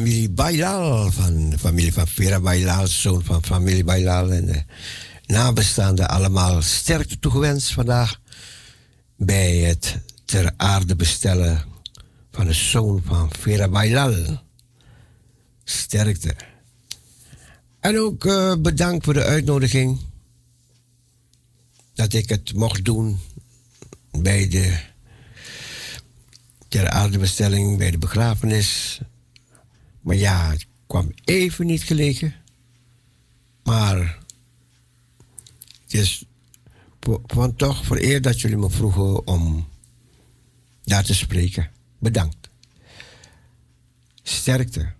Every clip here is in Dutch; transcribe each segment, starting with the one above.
Familie Bailal, van de familie van Vera Bailal, zoon van familie Bailal en de nabestaanden allemaal sterkte toegewenst vandaag bij het ter aarde bestellen van de zoon van Vera Bailal. Sterkte. En ook uh, bedankt voor de uitnodiging dat ik het mocht doen bij de ter aardebestelling, bij de begrafenis. Maar ja, het kwam even niet gelegen. Maar het is van toch vereerd dat jullie me vroegen om daar te spreken. Bedankt. Sterkte.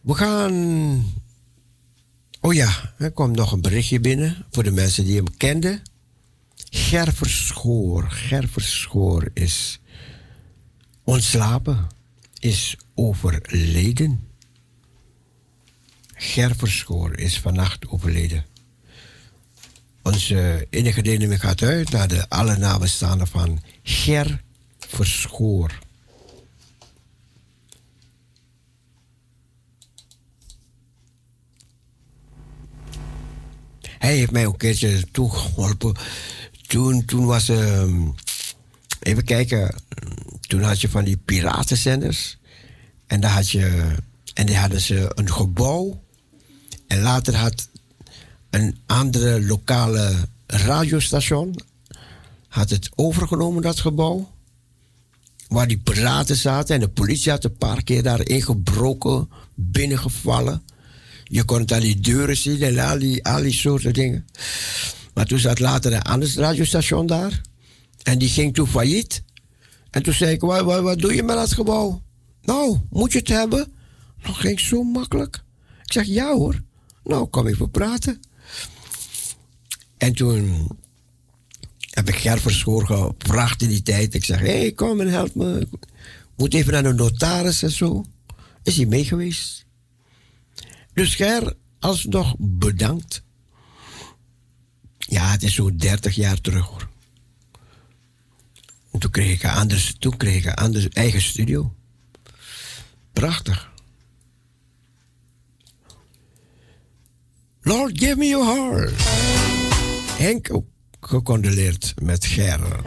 We gaan. Oh ja, er komt nog een berichtje binnen voor de mensen die hem kenden. Gerverschoor. Gerverschoor is ontslapen, is overleden. Gerverschoor is vannacht overleden. Onze enige deelneming gaat uit naar de alle nabestaanden van Ger Verschoor. Hij heeft mij ook een keertje toegeholpen. Toen, toen was... Uh, even kijken. Toen had je van die piratenzenders. En daar had je... En die hadden ze een gebouw. En later had een andere lokale radiostation... had het overgenomen, dat gebouw. Waar die piraten zaten. En de politie had een paar keer daarin gebroken. Binnengevallen. Je kon het aan die deuren zien en al die, al die soorten dingen. Maar toen zat later een ander radiostation daar. En die ging toen failliet. En toen zei ik, wat, wat, wat doe je met dat gebouw? Nou, moet je het hebben? Nou, ging zo makkelijk. Ik zeg, ja hoor. Nou, kom even praten. En toen heb ik Ger Verschoor gevraagd in die tijd. Ik zeg, hé, hey, kom en help me. Moet even naar de notaris en zo. Is hij mee geweest? Dus Ger, alsnog bedankt. Ja, het is zo'n 30 jaar terug hoor. En toen kreeg ik een, toen eigen studio. Prachtig. Lord, give me your heart. Henk ook gecondoleerd met Ger.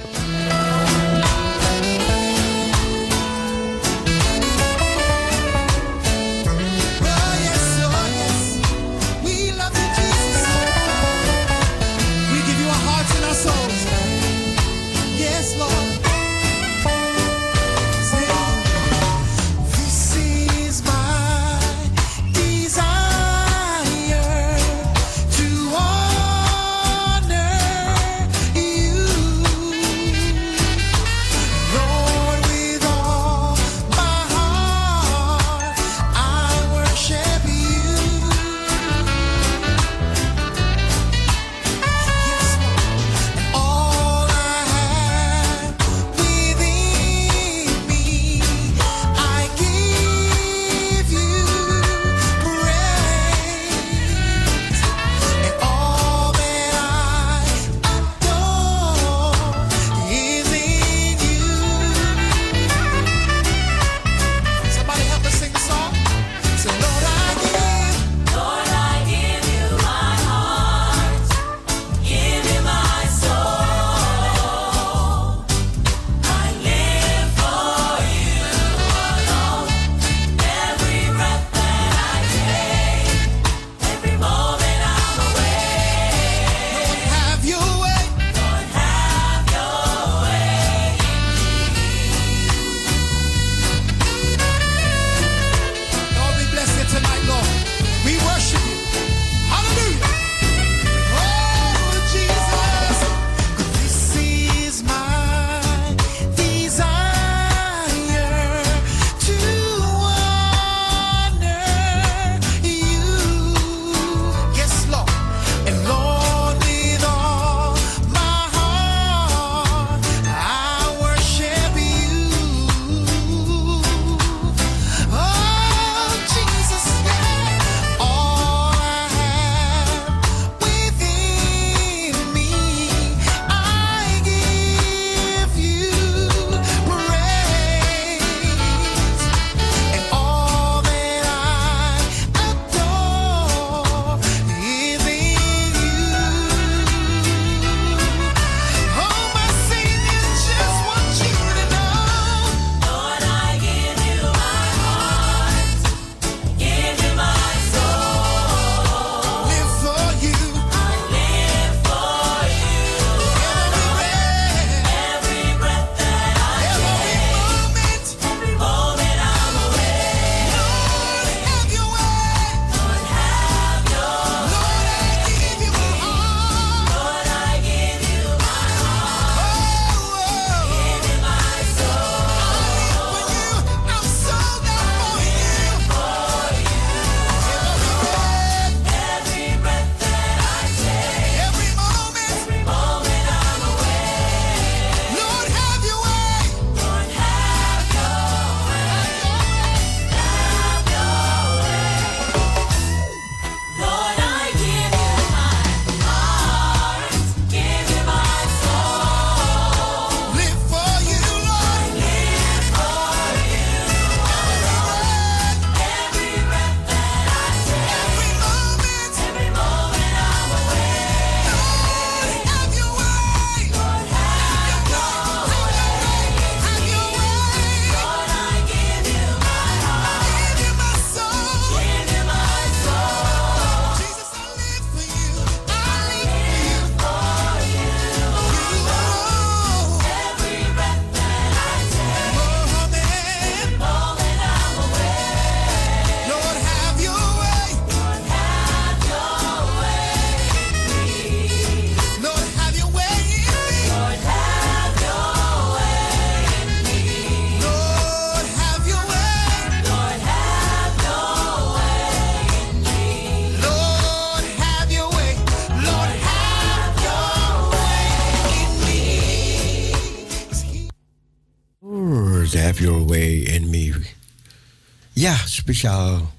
Speciaal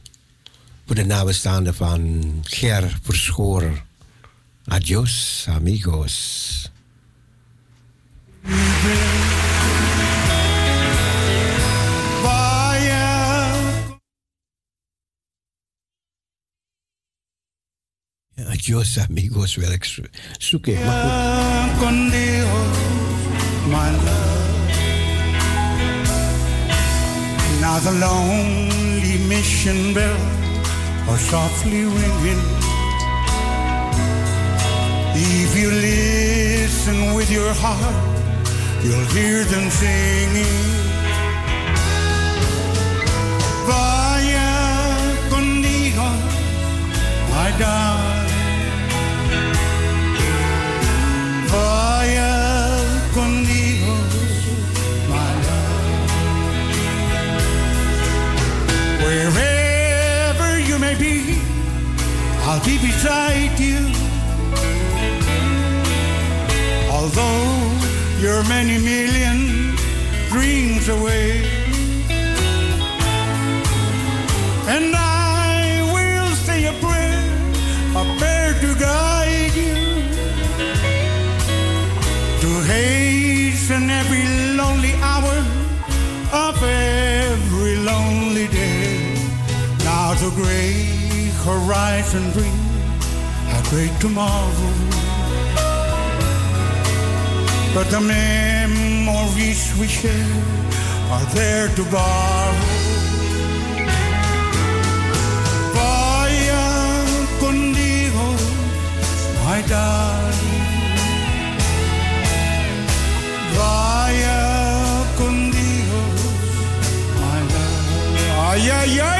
voor de nabestaanden van Ger Verschoor. Adios, amigos. Adios, amigos, wil ik zoeken. Maar goed. the lonely mission bell are softly ringing. If you listen with your heart, you'll hear them singing. Vaya conmigo, my darling. Vaya I'll be beside you. Although you're many million dreams away. And I will say a prayer, a prayer to guide you to hasten every lonely hour of every lonely day. Now the great horizon brings a great tomorrow. But the memories we share are there to borrow. Vaya contigo, my darling. Vaya contigo, my love. Ay, ay, ay.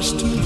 last to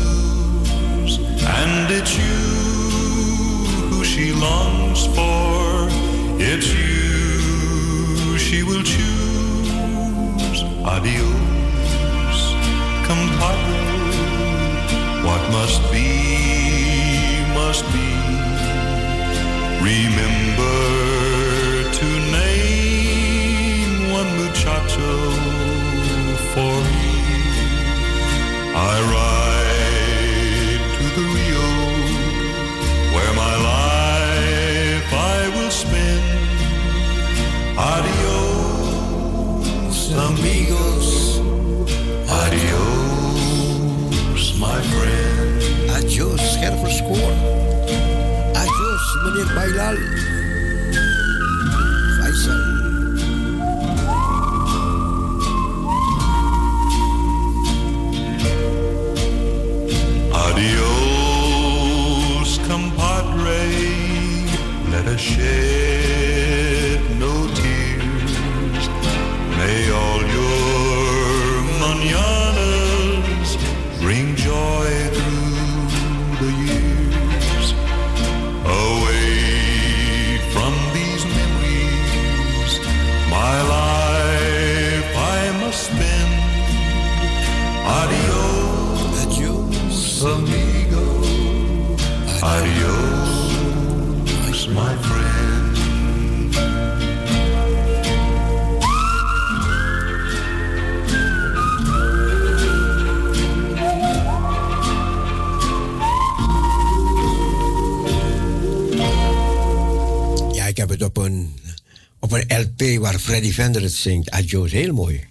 Vender het zingt. Adios, heel mooi.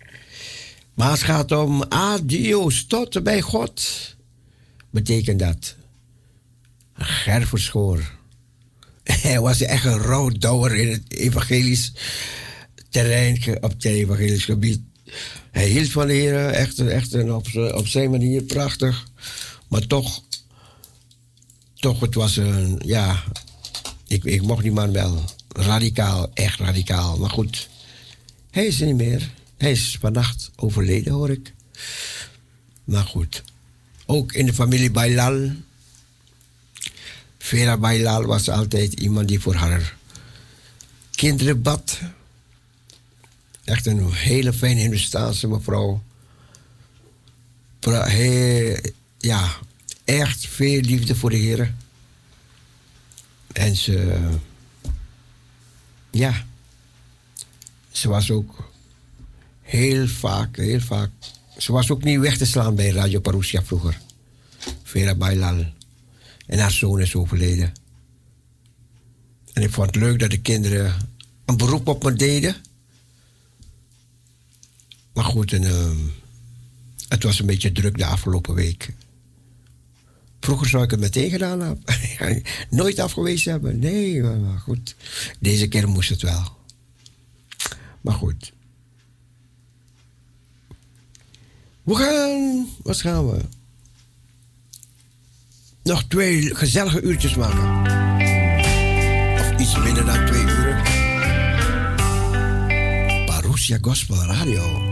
Maar het gaat om adios, tot bij God. Betekent dat Ger Verschoor. Hij was echt een rouwdouwer in het evangelisch terrein, op het evangelisch gebied. hij hield van de Heer, echt, echt op, op zijn manier prachtig. Maar toch, toch, het was een, ja, ik, ik mocht die man wel radicaal, echt radicaal. Maar goed, hij is er niet meer. Hij is vannacht overleden, hoor ik. Maar goed, ook in de familie Bailal. Vera Bailal was altijd iemand die voor haar kinderen bad. Echt een hele fijne Hindustaanse mevrouw. ja, echt veel liefde voor de Heer. En ze, ja, ze was ook heel vaak, heel vaak, ze was ook niet weg te slaan bij Radio Parousia vroeger. Vera Bailal. En haar zoon is overleden. En ik vond het leuk dat de kinderen een beroep op me deden. Maar goed, uh, het was een beetje druk de afgelopen week. Vroeger zou ik het meteen gedaan hebben. Nooit afgewezen hebben. Nee, maar goed. Deze keer moest het wel. Maar goed. We gaan. Wat gaan we? Nog twee gezellige uurtjes maken. Of iets minder dan twee uur. Parousia Gospel Radio.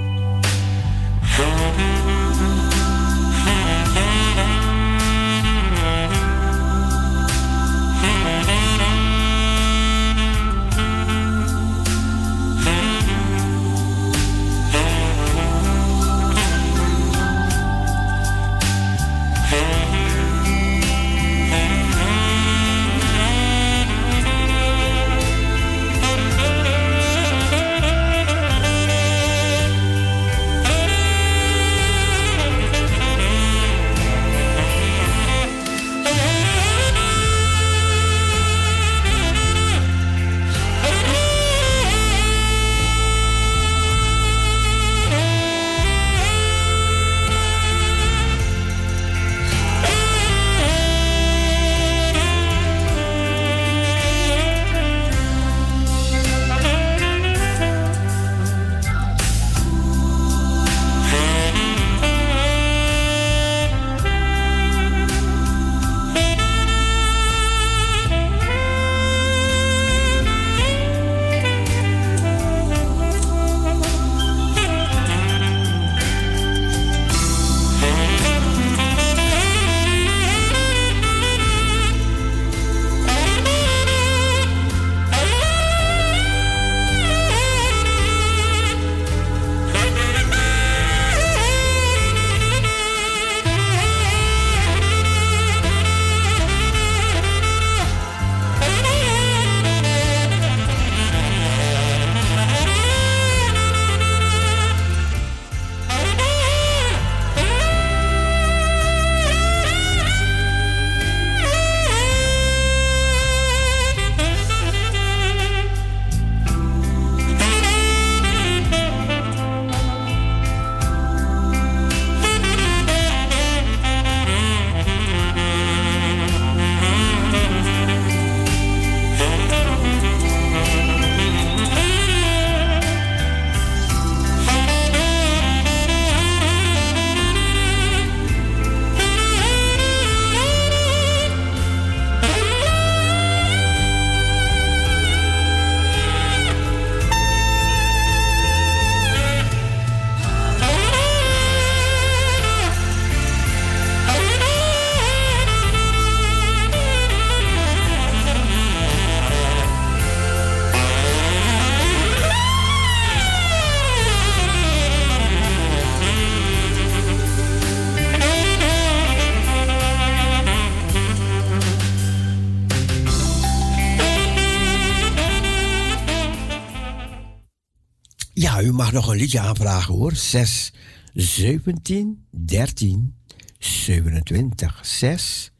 Nog een liedje aanvragen hoor. 6, 17, 13, 27. 6,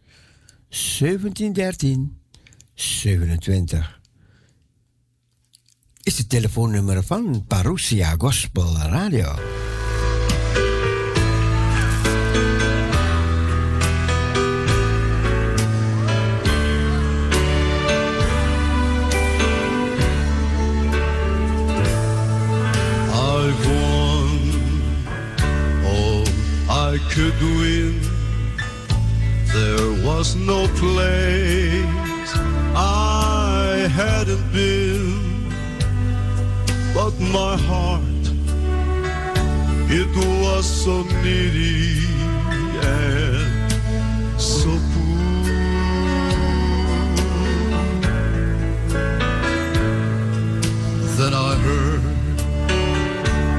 17, 13, 27. Is het telefoonnummer van Parousia Gospel Radio. Could win. There was no place I hadn't been, but my heart, it was so needy and so poor. Then I heard,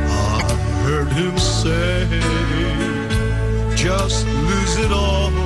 I heard him say, just lose it all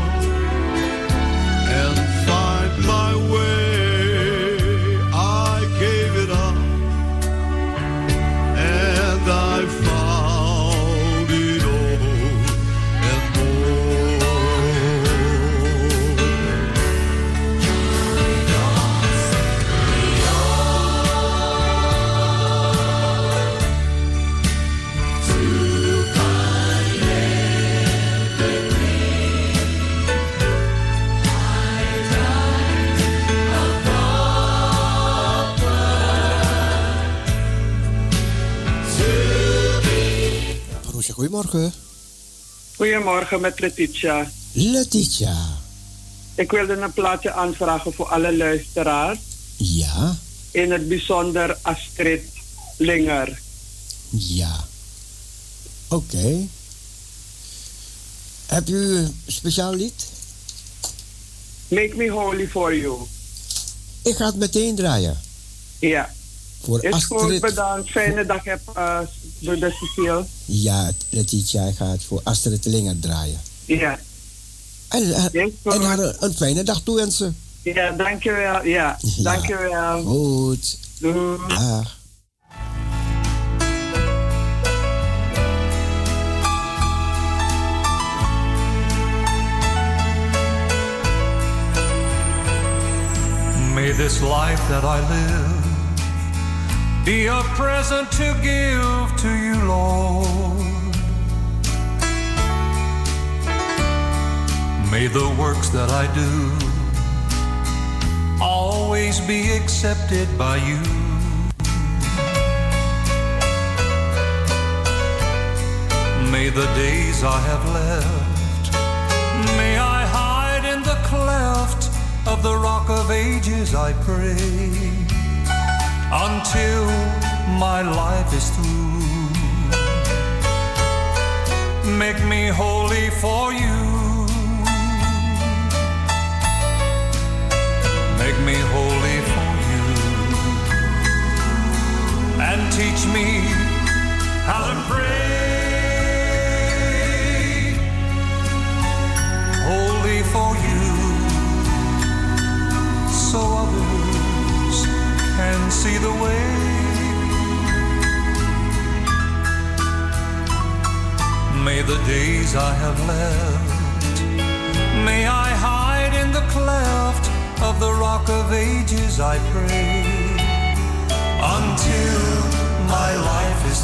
goedemorgen. Goedemorgen met Letitia. Letitia. Ik wilde een plaatje aanvragen voor alle luisteraars. Ja, In het bijzonder Astrid Linger. ja. Oké. Heb u een speciaal lied? Make me holy for you. Ik ga het meteen draaien. Ja. Voor Is goed, Astrid. bedankt. Fijne dag heb uh, broeder Cecile. Ja, Letitia, ik ga het voor Astrid Linger draaien. Ja. En, en, goed. haar een, een fijne dag toewensen. Ja, dankjewel. Ja, Ja. dankjewel. Goed. Doei. Dag. May this life that I live be a present to give to you, Lord. May the works that I do always be accepted by you. May the days I have left, may I hide in the cleft of the rock of ages, I pray, until my life is through. Make me holy for you. Make me holy for you. And teach me how to pray. Holy for you so others can see the way. May the days I have left, may I hide in the cleft of the rock of ages, I pray, until my life is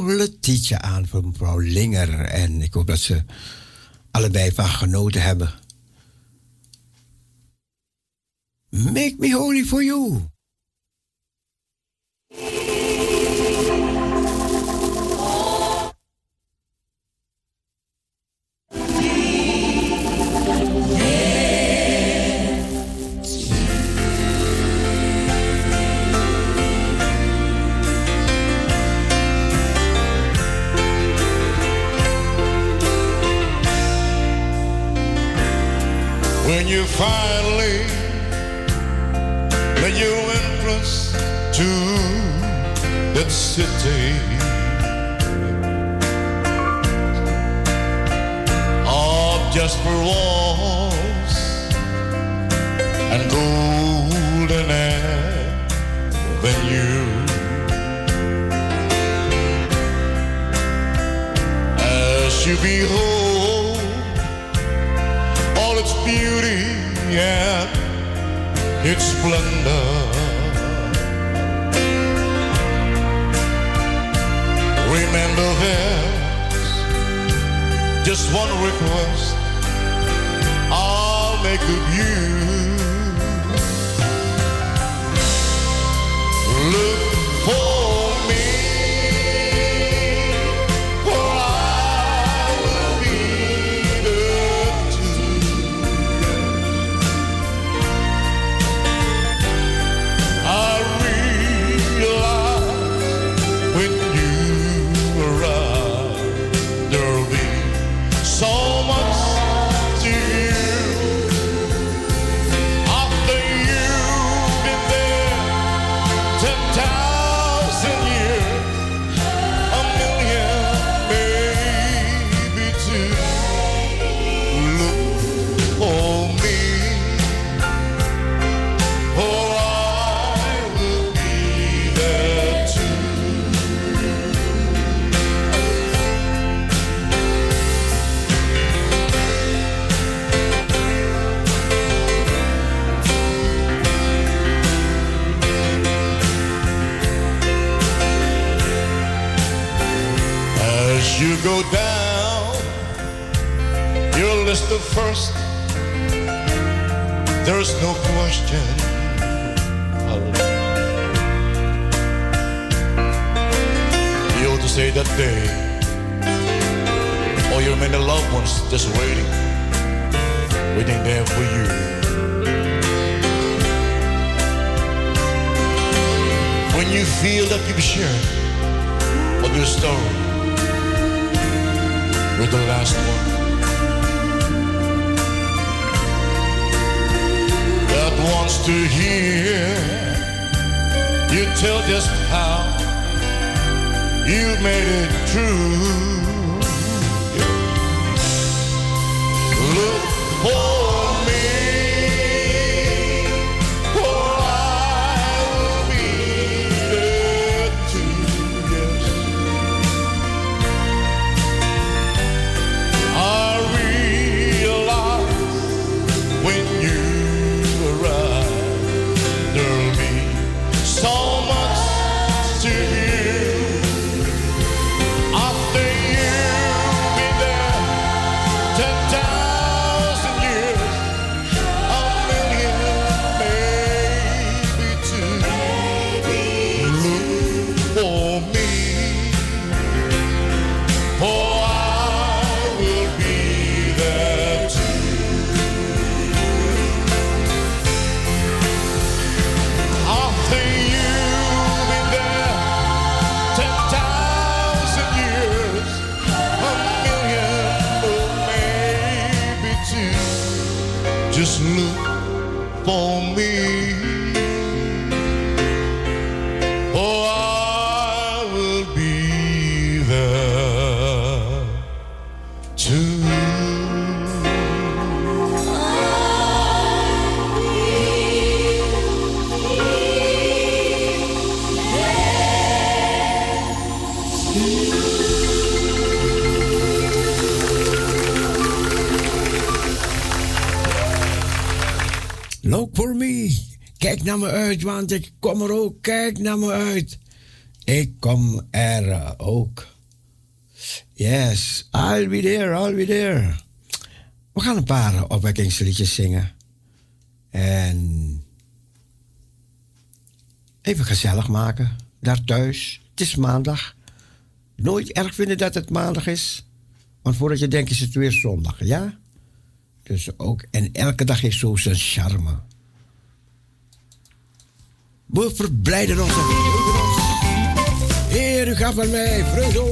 vroeg aan voor mevrouw Linger. En ik hoop dat ze allebei van genoten hebben. Make me holy for you. naar uit, want ik kom er ook. Kijk naar me uit. Ik kom er ook. Yes, I'll be there, I'll be there. We gaan een paar opwekkingsliedjes zingen. En even gezellig maken, daar thuis. Het is maandag. Nooit erg vinden dat het maandag is. Want voordat je denkt is het weer zondag, ja? Dus ook, en elke dag heeft zo zijn charme. We verblijden ons en ons. Heer, u gaf aan mij vreugde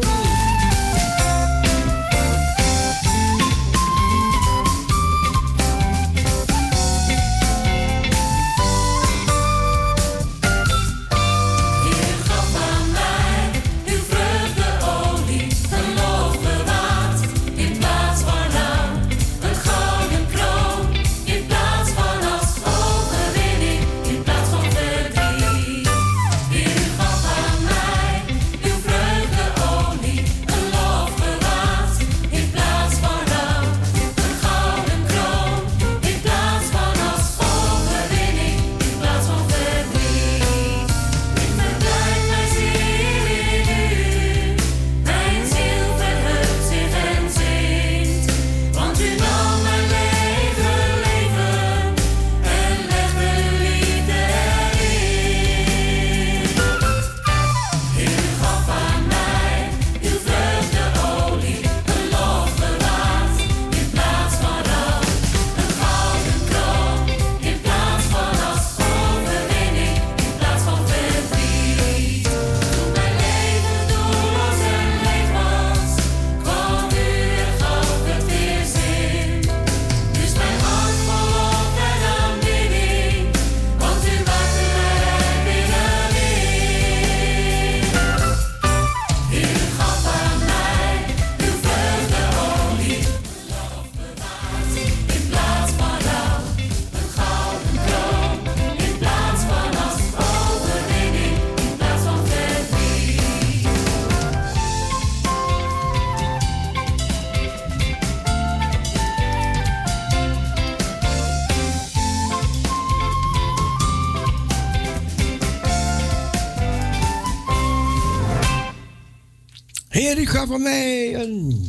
Gaf van mij een...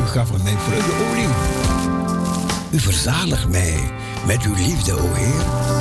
U gaf van mij vreugde, olie. U verzaligt mij met uw liefde, o Heer.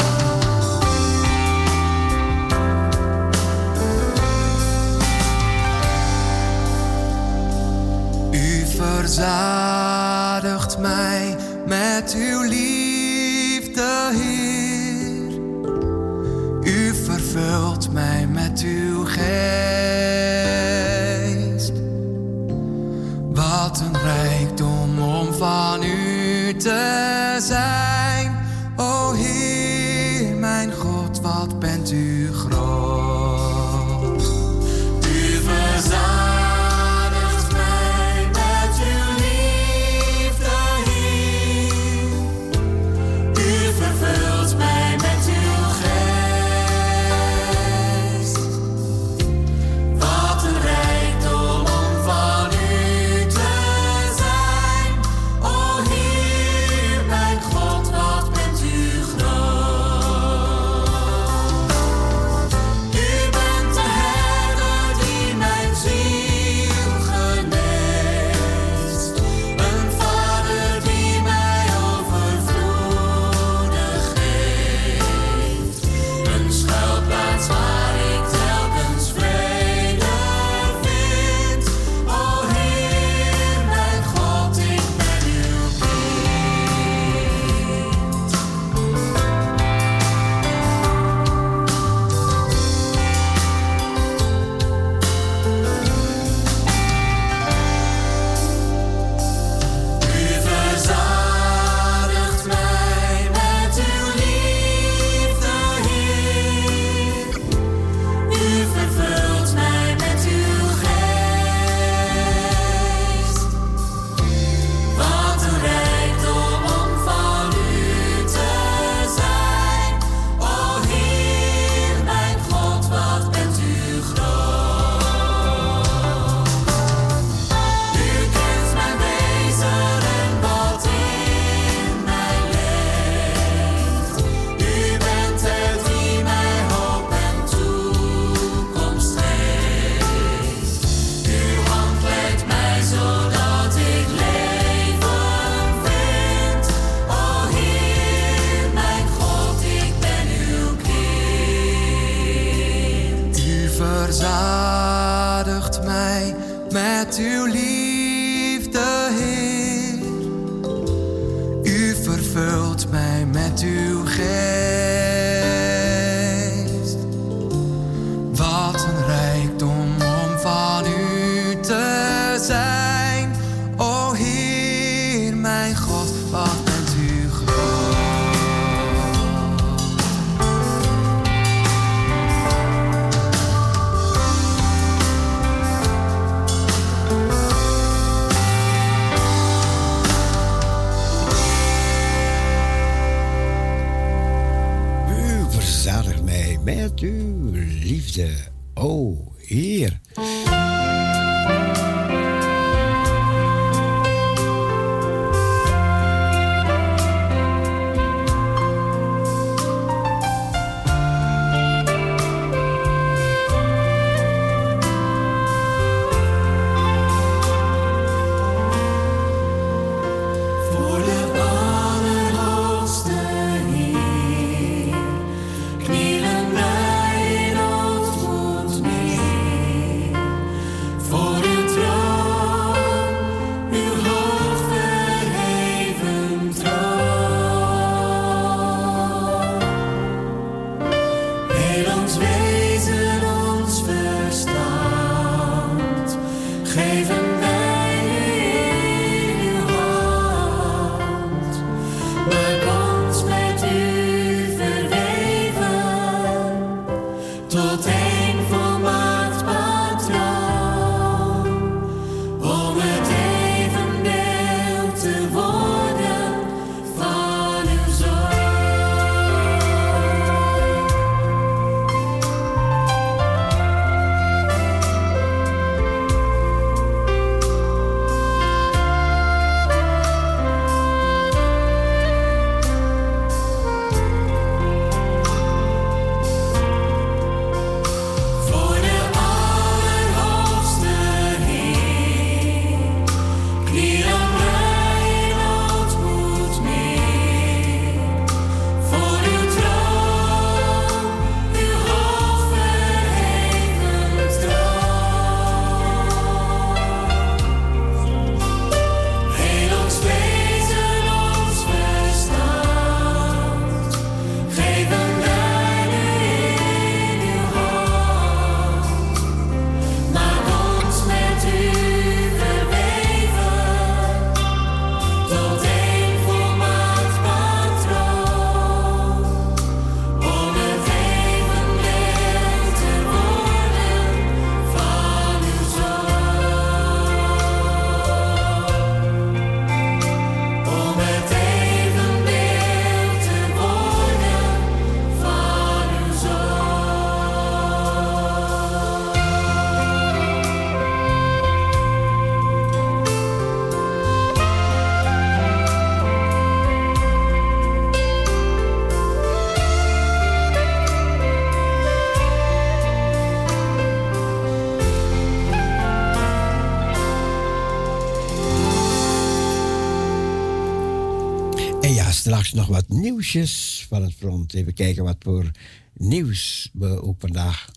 nog wat nieuwsjes van het front. Even kijken wat voor nieuws we ook vandaag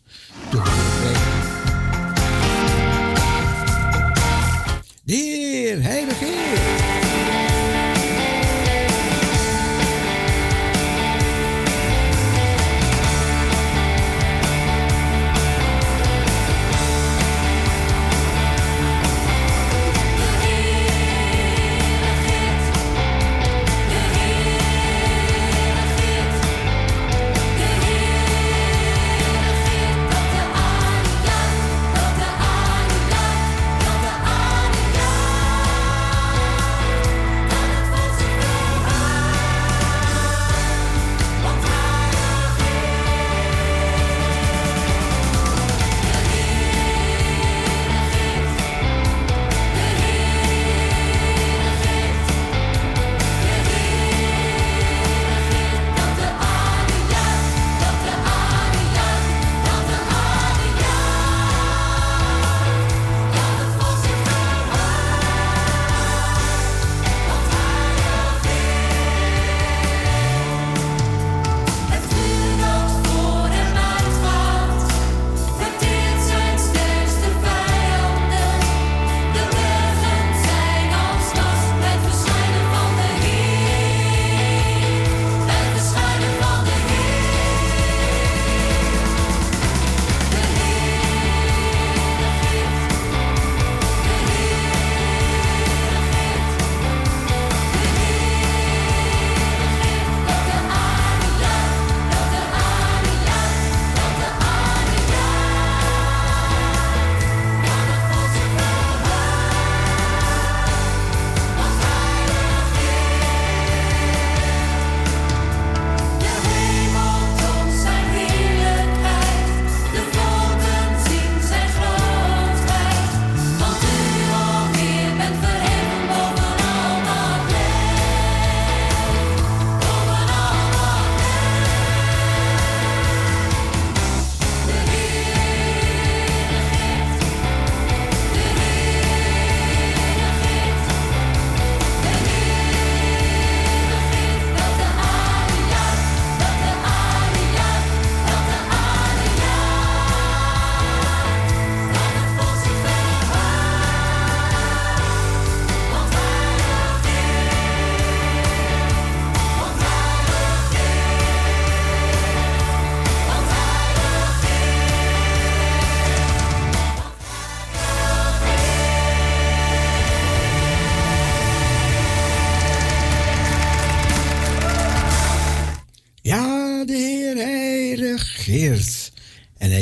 doen. De heer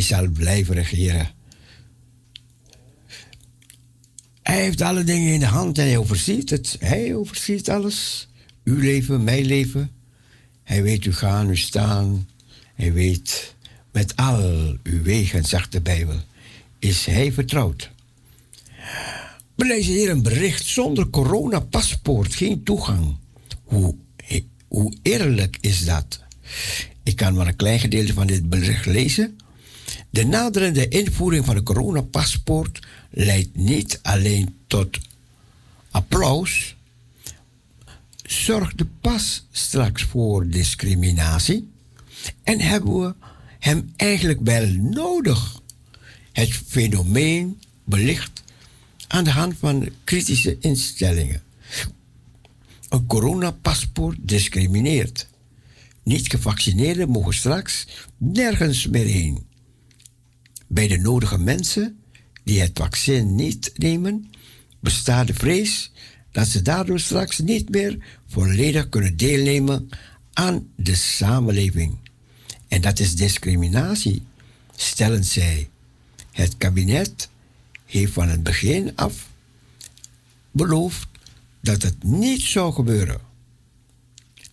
zal blijven regeren. Hij heeft alle dingen in de hand en Hij overziet het. Hij overziet alles. Uw leven, mijn leven. Hij weet u gaan, u staan. Hij weet met al uw wegen, zegt de Bijbel, is Hij vertrouwd. We lezen hier een bericht zonder coronapaspoort, geen toegang. Hoe, hoe eerlijk is dat? Ik kan maar een klein gedeelte van dit bericht lezen. De naderende invoering van de coronapaspoort leidt niet alleen tot applaus, zorgt de pas straks voor discriminatie en hebben we hem eigenlijk wel nodig. Het fenomeen belicht aan de hand van kritische instellingen. Een coronapaspoort discrimineert. Niet gevaccineerden mogen straks nergens meer heen. Bij de nodige mensen die het vaccin niet nemen, bestaat de vrees dat ze daardoor straks niet meer volledig kunnen deelnemen aan de samenleving. En dat is discriminatie, stellen zij. Het kabinet heeft van het begin af beloofd dat het niet zou gebeuren.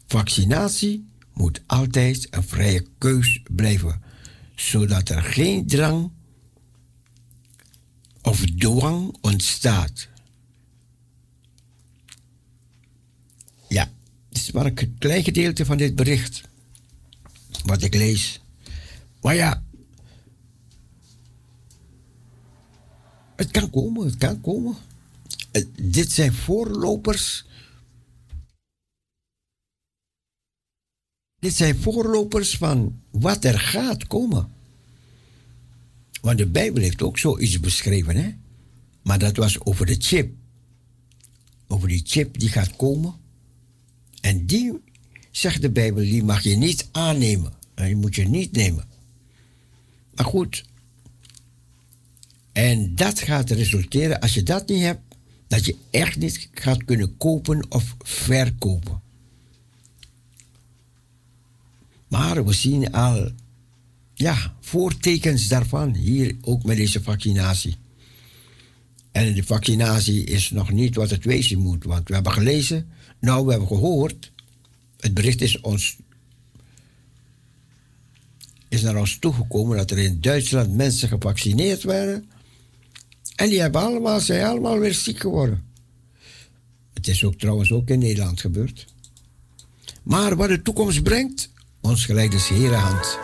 Vaccinatie moet altijd een vrije keus blijven, zodat er geen drang of dwang ontstaat. Ja, dit is maar een klein gedeelte van dit bericht, wat ik lees. Maar ja, het kan komen, het kan komen. Eh, dit zijn voorlopers. Dit zijn voorlopers van wat er gaat komen. Want de Bijbel heeft ook zoiets beschreven, hè? Maar dat was over de chip. Over die chip die gaat komen. En die, zegt de Bijbel, die mag je niet aannemen. En die moet je niet nemen. Maar goed. En dat gaat resulteren, als je dat niet hebt, dat je echt niet gaat kunnen kopen of verkopen. Maar we zien al ja, voortekens daarvan hier ook met deze vaccinatie. En de vaccinatie is nog niet wat het wezen moet, want we hebben gelezen, nou we hebben gehoord, het bericht is, ons, is naar ons toegekomen dat er in Duitsland mensen gevaccineerd werden en die hebben allemaal, zijn allemaal weer ziek geworden. Het is ook trouwens ook in Nederland gebeurd. Maar wat de toekomst brengt, ons gelijk Heere hand.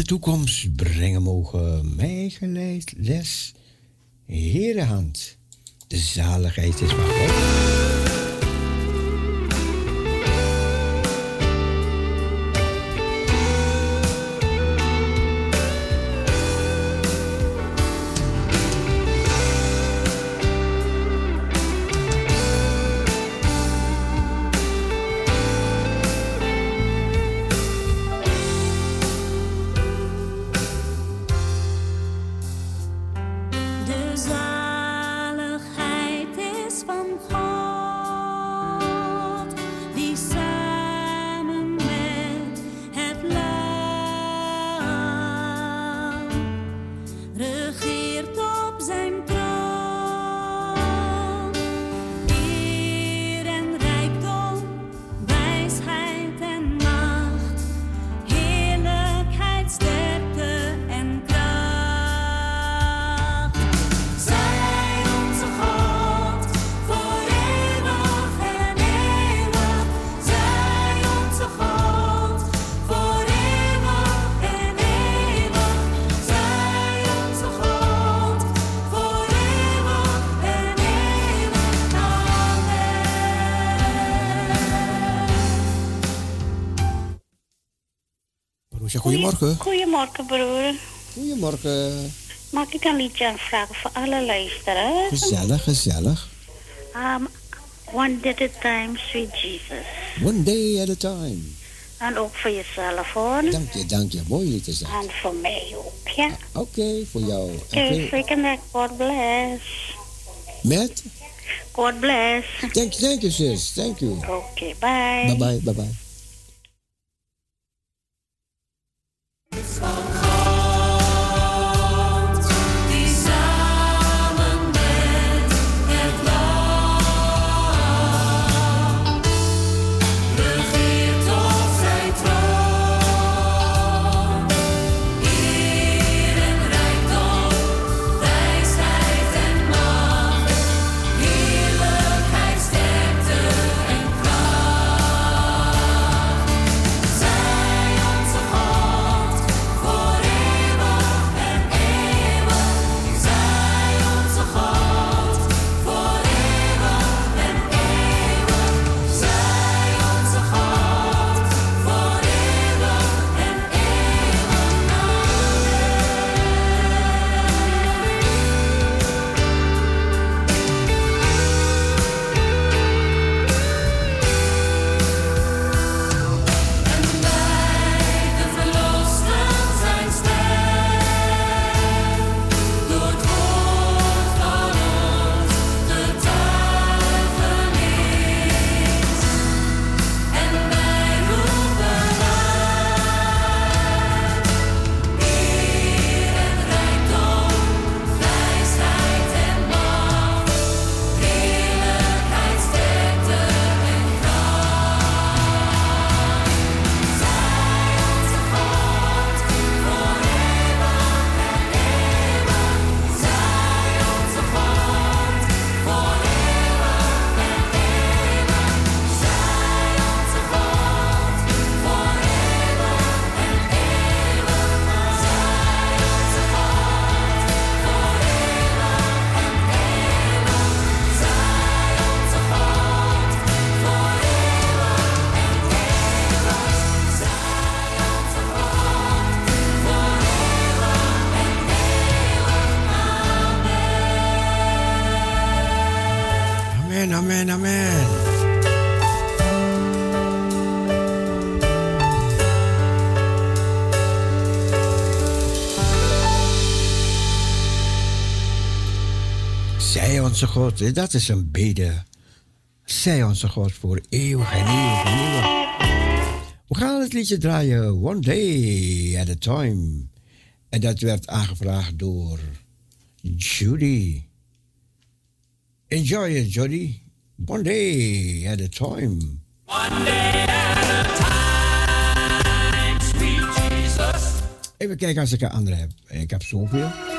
De toekomst. Brengen mogen mij geleid les. Heere hand, de zaligheid is van goedemorgen. Goedemorgen, broer. Goedemorgen. Mag ik een liedje aanvragen voor alle luisteraars? Gezellig, gezellig. Um, one day at a time, sweet Jesus. One day at a time. En ook voor jezelf, hoor. Dank je, dank je. Mooi lied is dat. En voor mij ook, ja. Oké, voor jou. Oké, freaking God bless. Met? God bless. Thank, thank you, sis. Thank you. Oké, bye. Bye bye, bye bye. Amen, amen, amen. Zij onze God, dat is een bede. Zij onze God voor eeuwig en eeuwig en eeuwig. We gaan het liedje draaien, One Day at a Time. En dat werd aangevraagd door Judy. Enjoy it, Judy. One day at a time. Even kijken als ik een andere heb. Ik heb zoveel.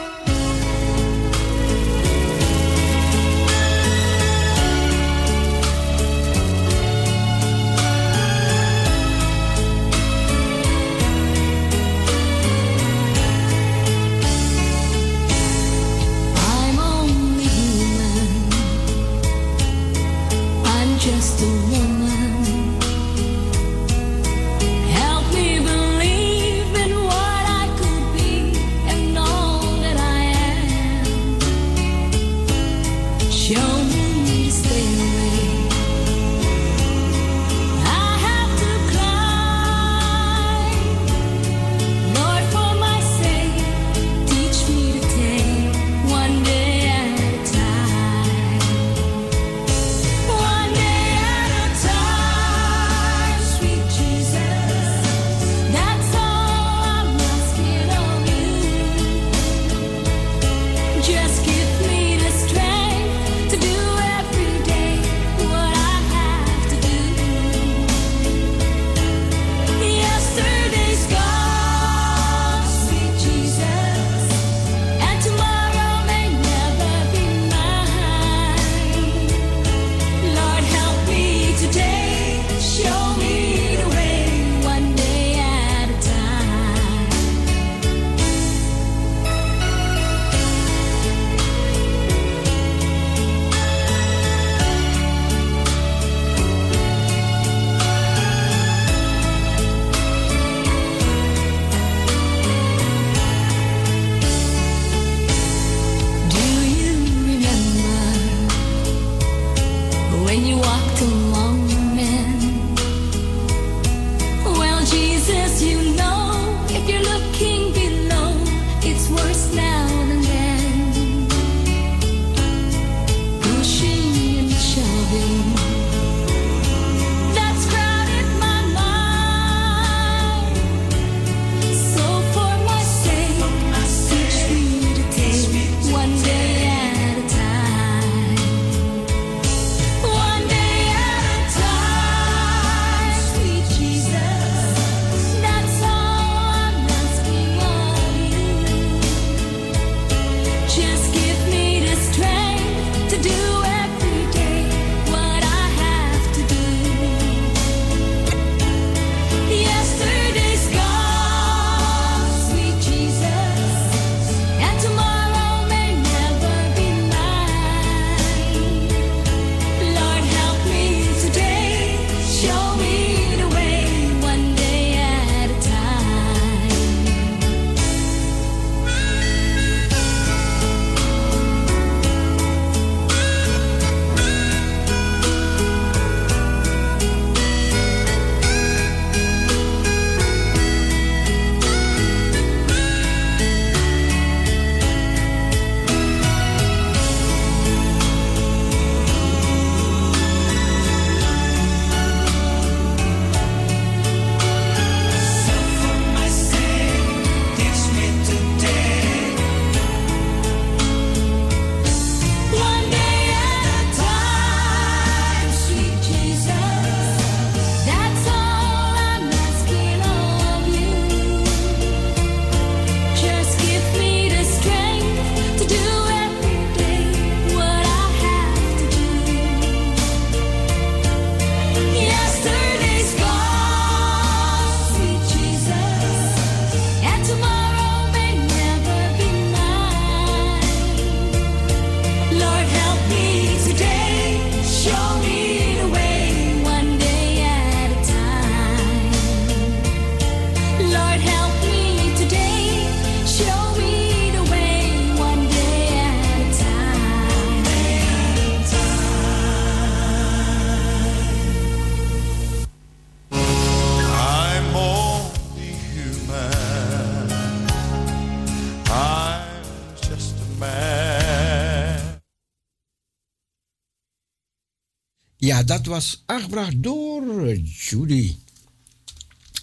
Dat was aangebracht door Judy.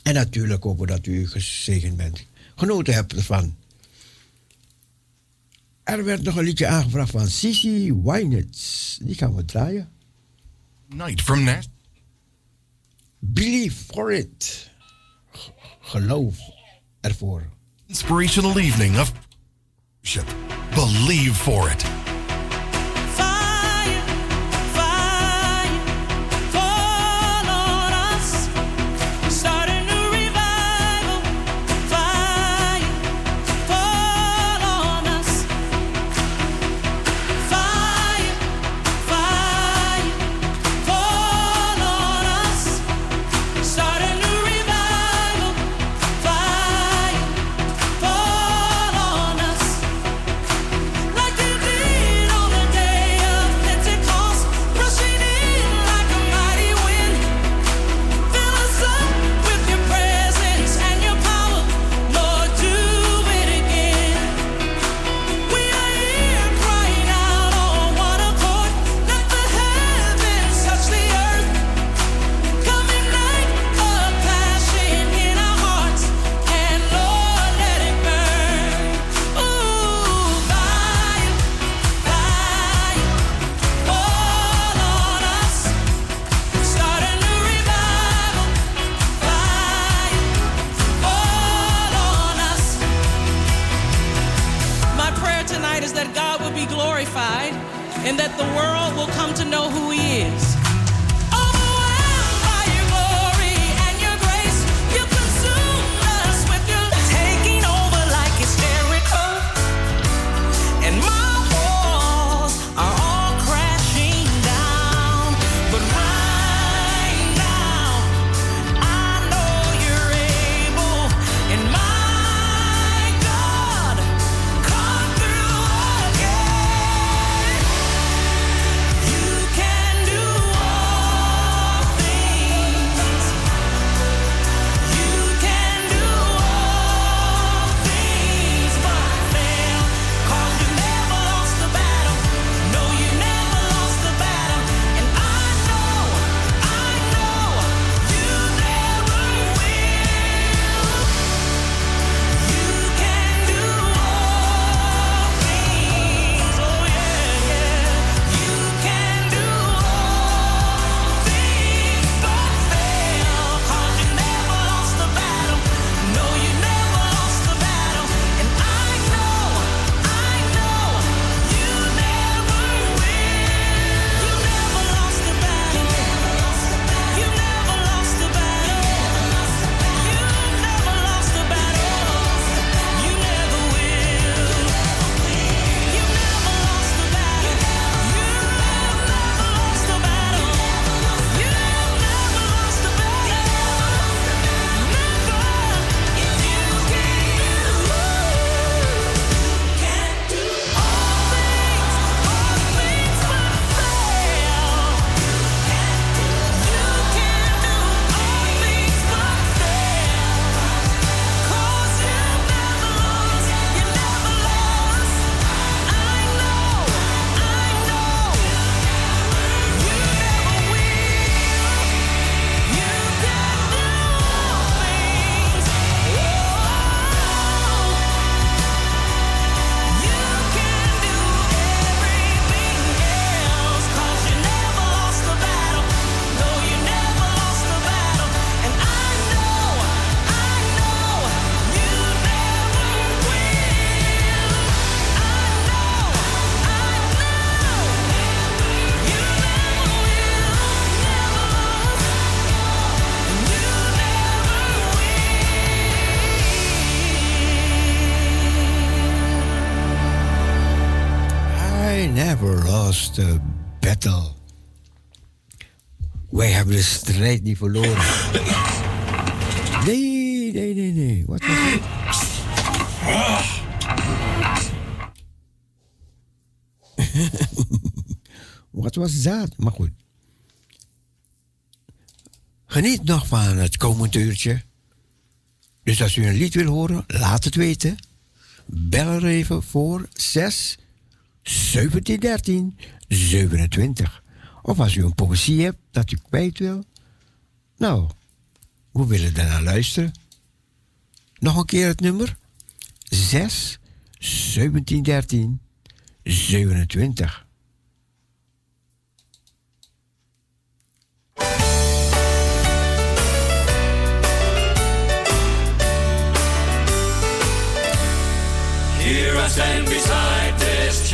En natuurlijk hopen dat u gezegend bent. Genoten hebt ervan. Er werd nog een liedje aangevraagd van Sissy Wynets. Die gaan we draaien. Night from Nest. Believe for it. Geloof ervoor. Inspirational evening of Believe for it. strijd niet verloren. Nee, nee, nee, nee. Wat was het? Wat was dat? Maar goed. Geniet nog van het komend uurtje. Dus als u een lied wil horen, laat het weten. Bel er even voor 6 1713 27. Of als u een poesie hebt dat u kwijt wil, nou, we willen daarna luisteren. Nog een keer het nummer. 6 1713 27. Here I stand beside this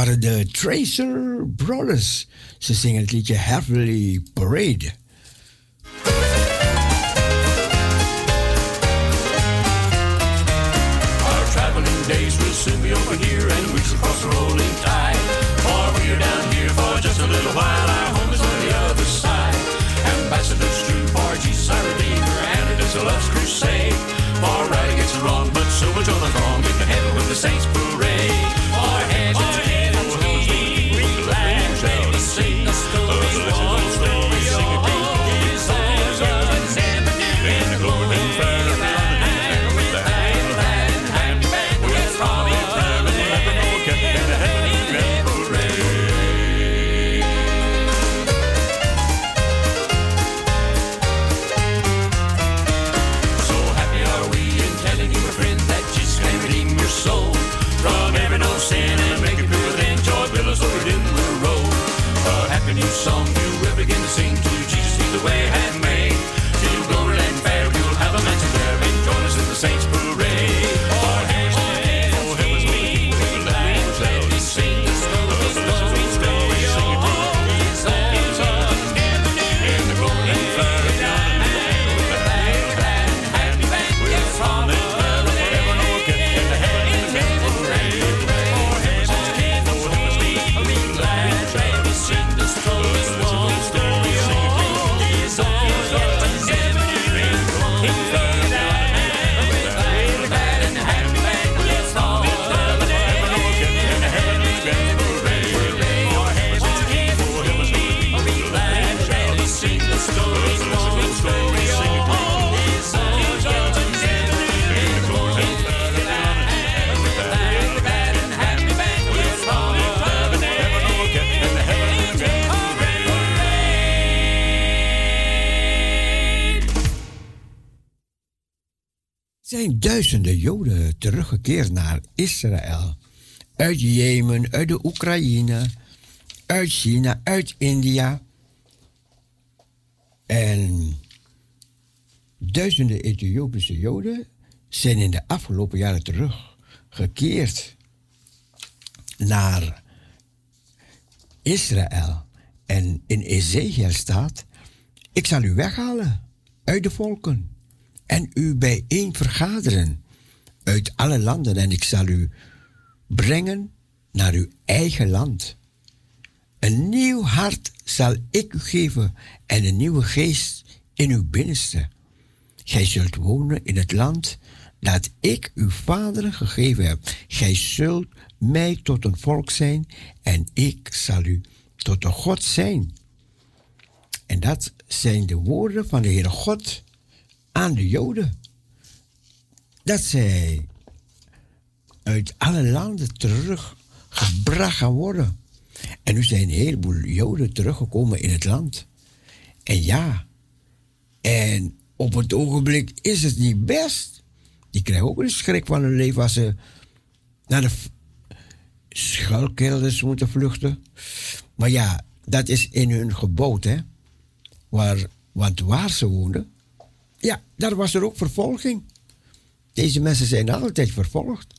waren de Tracer Brothers. Ze zingen het liedje Heavenly Parade. Joden teruggekeerd naar Israël. Uit Jemen, uit de Oekraïne, uit China, uit India. En duizenden Ethiopische Joden zijn in de afgelopen jaren teruggekeerd naar Israël. En in Ezekiel staat: Ik zal u weghalen uit de volken en u bijeen vergaderen uit alle landen en ik zal u brengen naar uw eigen land. Een nieuw hart zal ik u geven en een nieuwe geest in uw binnenste. Gij zult wonen in het land dat ik uw vaderen gegeven heb. Gij zult mij tot een volk zijn en ik zal u tot een God zijn. En dat zijn de woorden van de Heere God aan de Joden. Dat zij uit alle landen teruggebracht gaan worden. En nu zijn een heleboel Joden teruggekomen in het land. En ja, en op het ogenblik is het niet best. Die krijgen ook een schrik van hun leven als ze naar de schuilkelders moeten vluchten. Maar ja, dat is in hun gebouwd, hè. Waar, want waar ze woonden, ja, daar was er ook vervolging. Deze mensen zijn altijd vervolgd.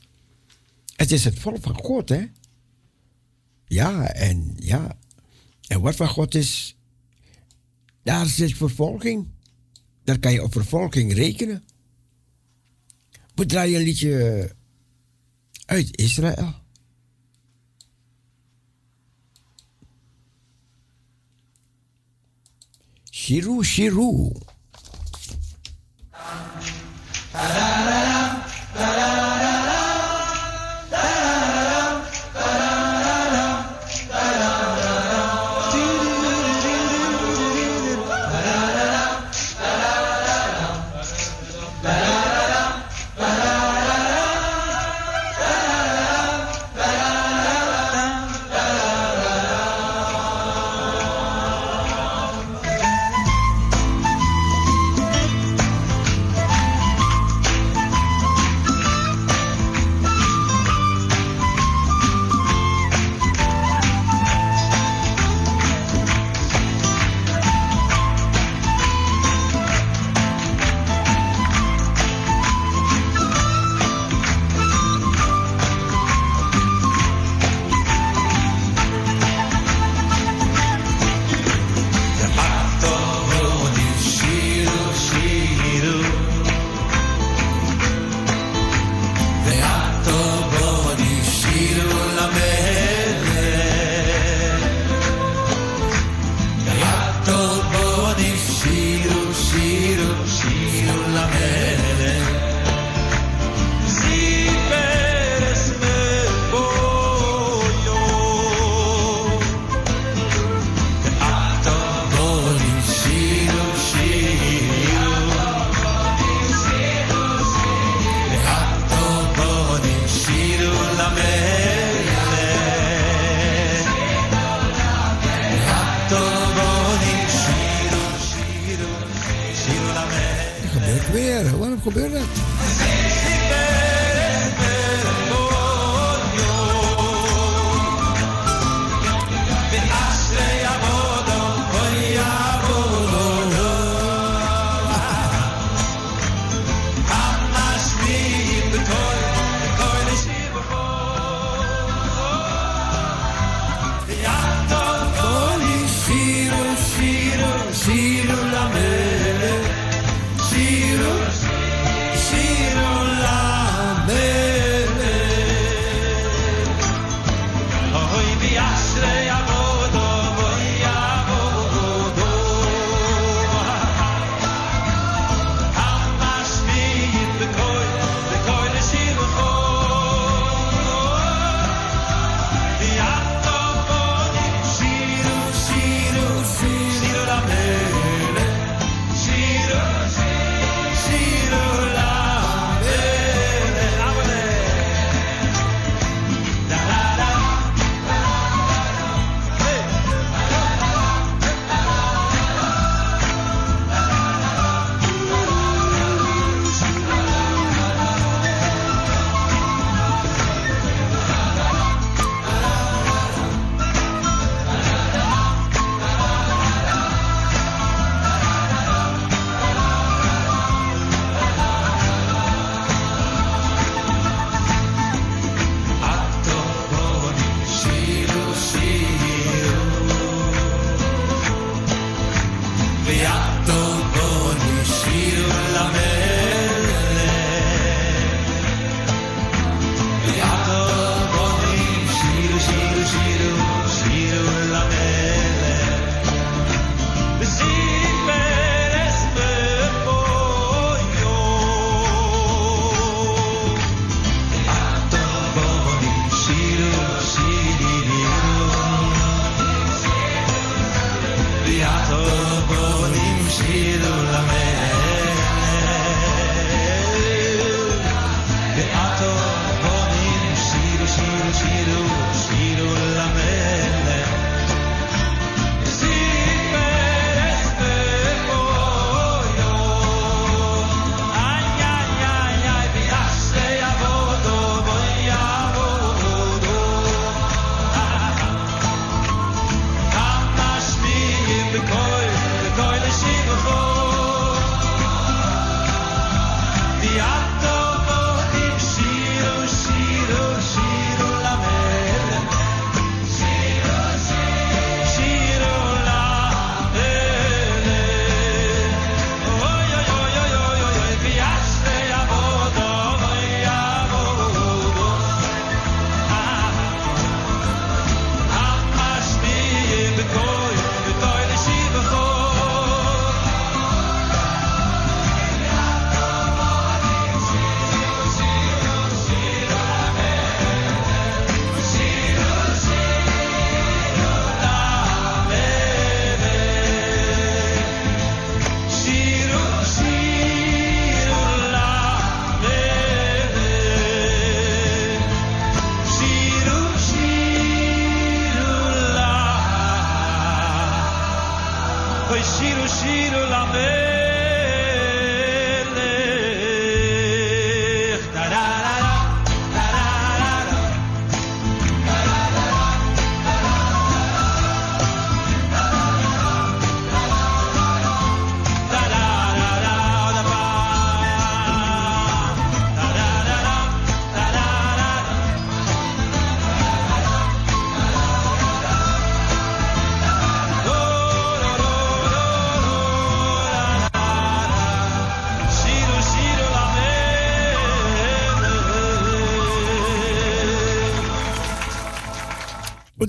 Het is het volk van God, hè? Ja, en ja. En wat van God is, daar zit vervolging. Daar kan je op vervolging rekenen. We draaien een liedje uit Israël. Shiru, Shiru.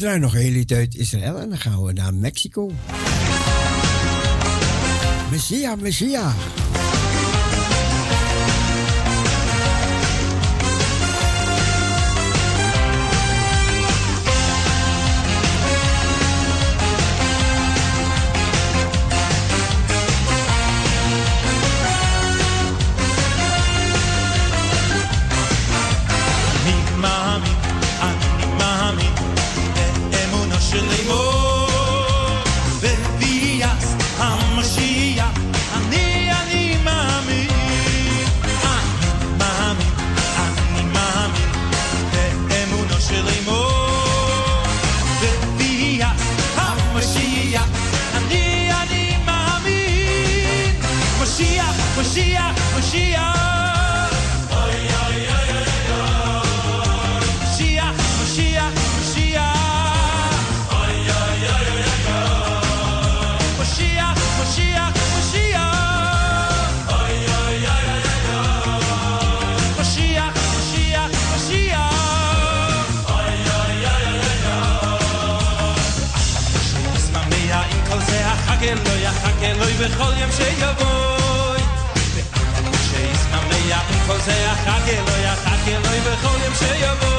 Draaien nog een hele uit Israël en dan gaan we naar Mexico. Messia, Messia. בכל יום שיבוא ואף אחד שיש זה יחק אלוי יחק אלוי בכל יום שיבוא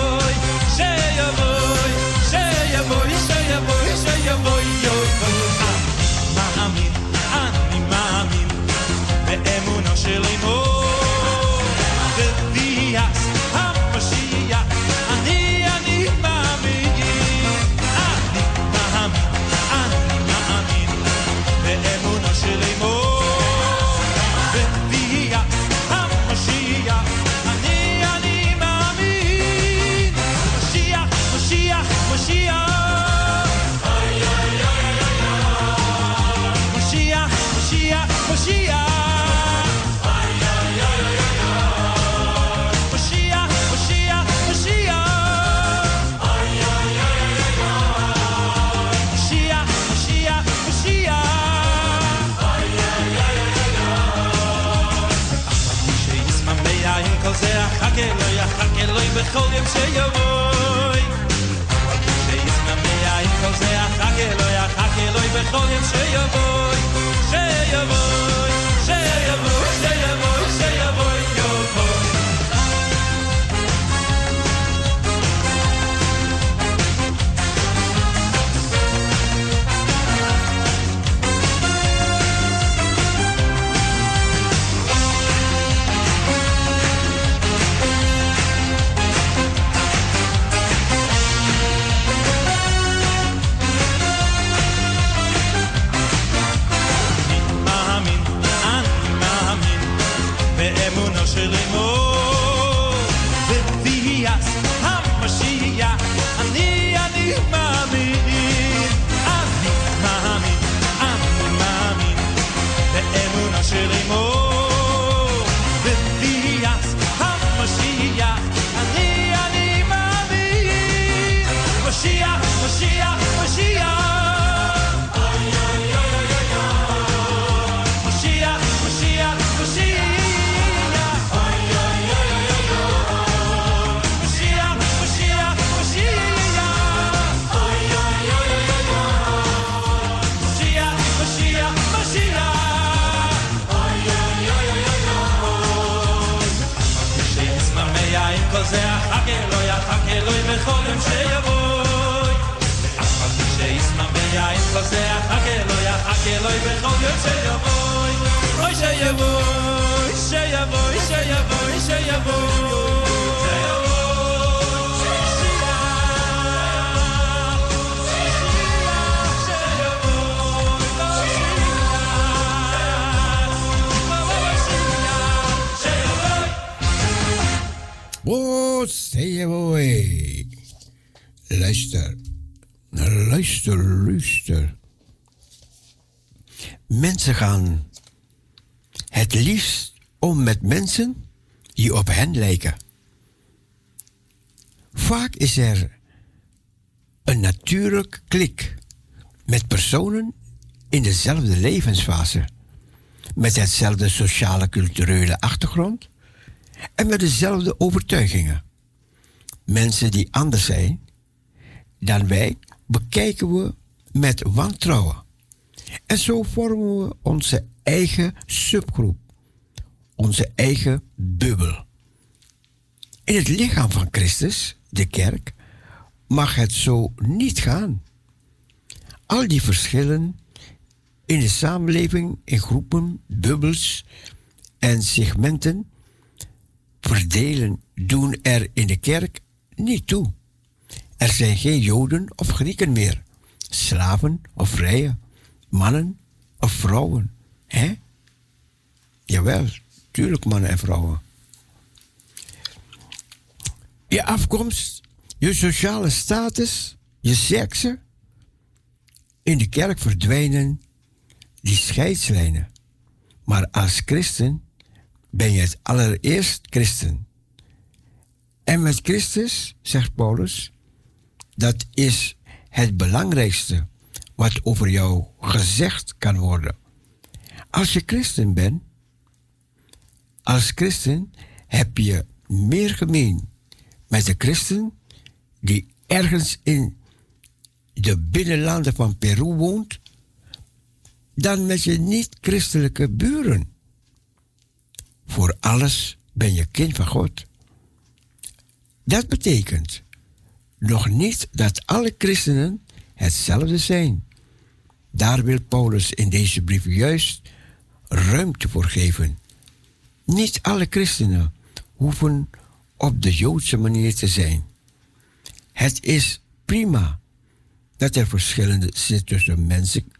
your voice. Luister. Luister, luister. Mensen gaan het liefst om met mensen die op hen lijken. Vaak is er een natuurlijk klik met personen in dezelfde levensfase, met hetzelfde sociale culturele achtergrond en met dezelfde overtuigingen. Mensen die anders zijn dan wij bekijken we met wantrouwen. En zo vormen we onze eigen subgroep, onze eigen bubbel. In het lichaam van Christus, de kerk, mag het zo niet gaan. Al die verschillen in de samenleving, in groepen, bubbels en segmenten verdelen doen er in de kerk niet toe. Er zijn geen Joden of Grieken meer, slaven of vrije, mannen of vrouwen. Hè? Jawel, tuurlijk mannen en vrouwen. Je afkomst, je sociale status, je sekse. In de kerk verdwijnen die scheidslijnen. Maar als christen ben je het allereerst christen. En met Christus, zegt Paulus, dat is het belangrijkste wat over jou gezegd kan worden. Als je christen bent, als christen heb je meer gemeen met de christen die ergens in de binnenlanden van Peru woont, dan met je niet-christelijke buren. Voor alles ben je kind van God. Dat betekent nog niet dat alle christenen hetzelfde zijn. Daar wil Paulus in deze brief juist ruimte voor geven. Niet alle christenen hoeven op de Joodse manier te zijn. Het is prima dat er verschillende zitten tussen mensen,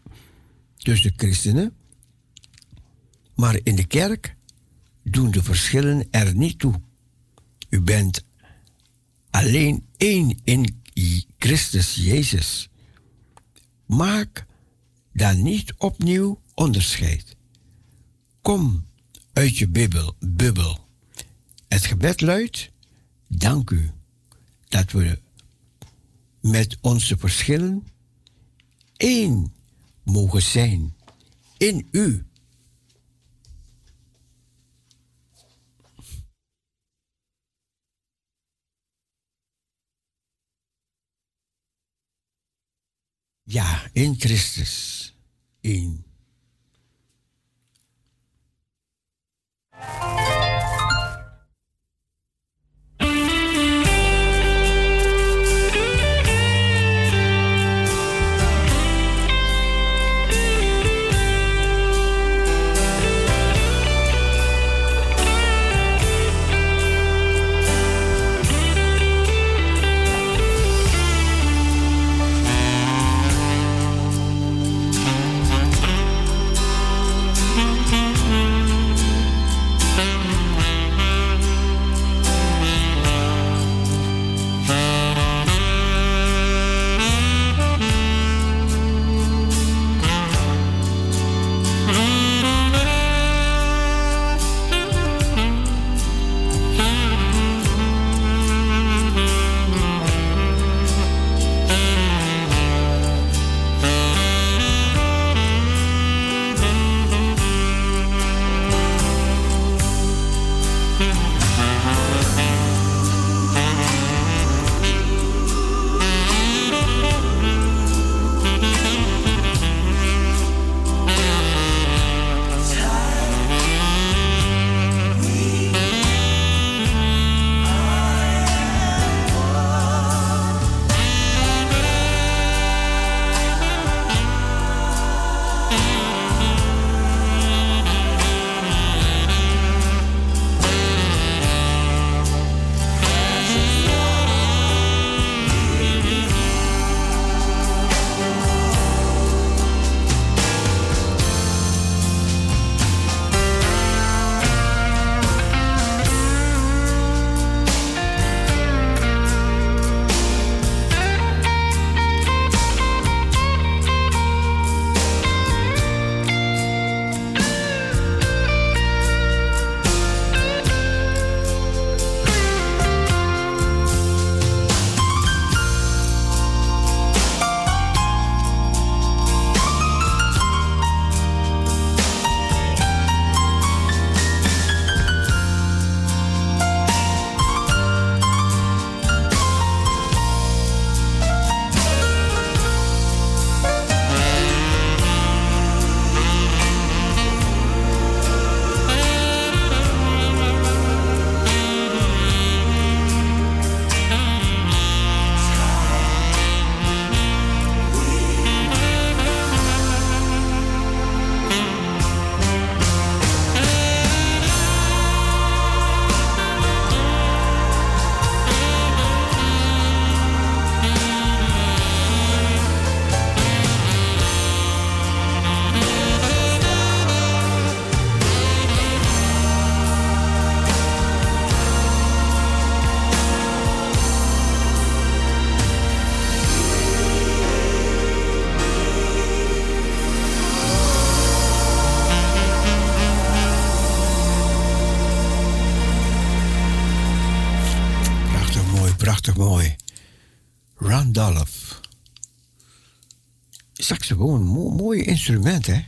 tussen christenen, maar in de kerk doen de verschillen er niet toe. U bent alleen één in Christus Jezus. Maak dan niet opnieuw onderscheid. Kom uit je bubbel, bubbel. Het gebed luidt: Dank u dat we met onze verschillen één mogen zijn in u. Ja, in Christus. In. Prachtig Saxofoon, mo mooi instrument, hè?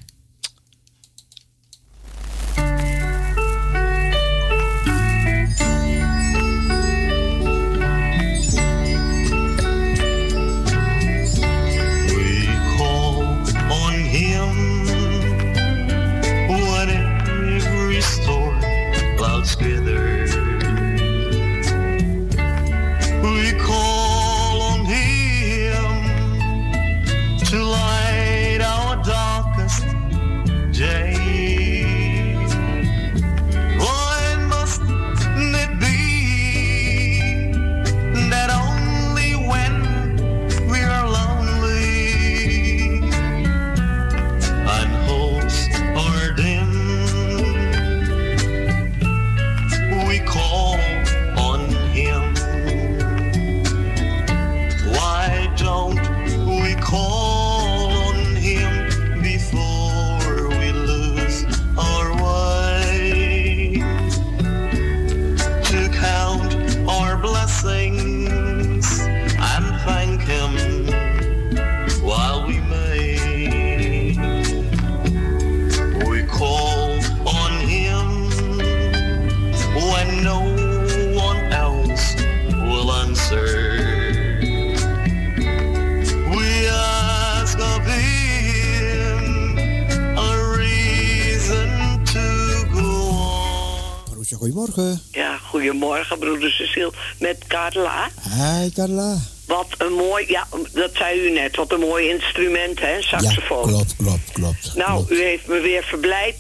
Hi, Carla. Wat een mooi, ja, dat zei u net, wat een mooi instrument, hè, saxofoon. Ja, klopt, klopt, klopt. Nou, u heeft me weer verblijd.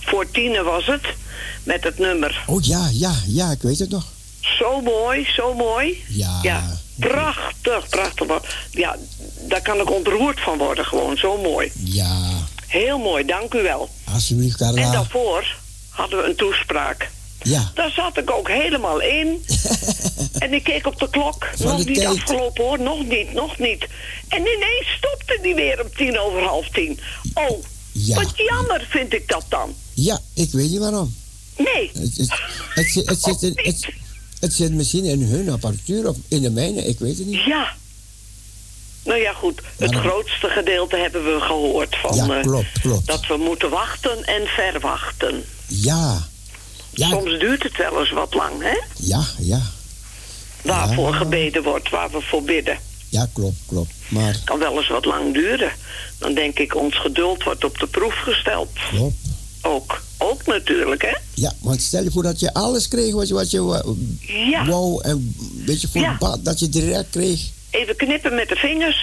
Voor tienen was het, met het nummer. Oh ja, ja, ja, ik weet het nog. Zo mooi, zo mooi. Ja. Ja, prachtig, prachtig. Ja, daar kan ik ontroerd van worden, gewoon zo mooi. Ja, Heel mooi, dank u wel. alsjeblieft, Carla. En daarvoor hadden we een toespraak. Ja. Daar zat ik ook helemaal in. en ik keek op de klok. Van nog de niet tijd. afgelopen hoor, nog niet, nog niet. En ineens stopte die weer om tien over half tien. Oh, Ja. wat jammer vind ik dat dan. Ja, ik weet niet waarom. Nee, Het, het, het, zit- het, zit in- het, het zit misschien in hun apparatuur of in de mijne, ik weet het niet. ja. Nou ja, goed. Het grootste gedeelte hebben we gehoord van Ja, eh, klopt, klopt. dat we moeten wachten en verwachten. Ja, ja, Soms duurt het wel eens wat lang, hè? ja, ja. Waarvoor Ja. gebeden wordt, waar we voor bidden. Ja, klopt, klopt. Maar, kan wel eens wat lang duren. Dan denk ik, ons geduld wordt op de proef gesteld. klopt. Ook. Ook natuurlijk, hè? Ja, want stel je voor dat je alles kreeg wat je, wat je wou- Ja. wou en een beetje voor Ja. dat je direct kreeg. Even knippen met de vingers.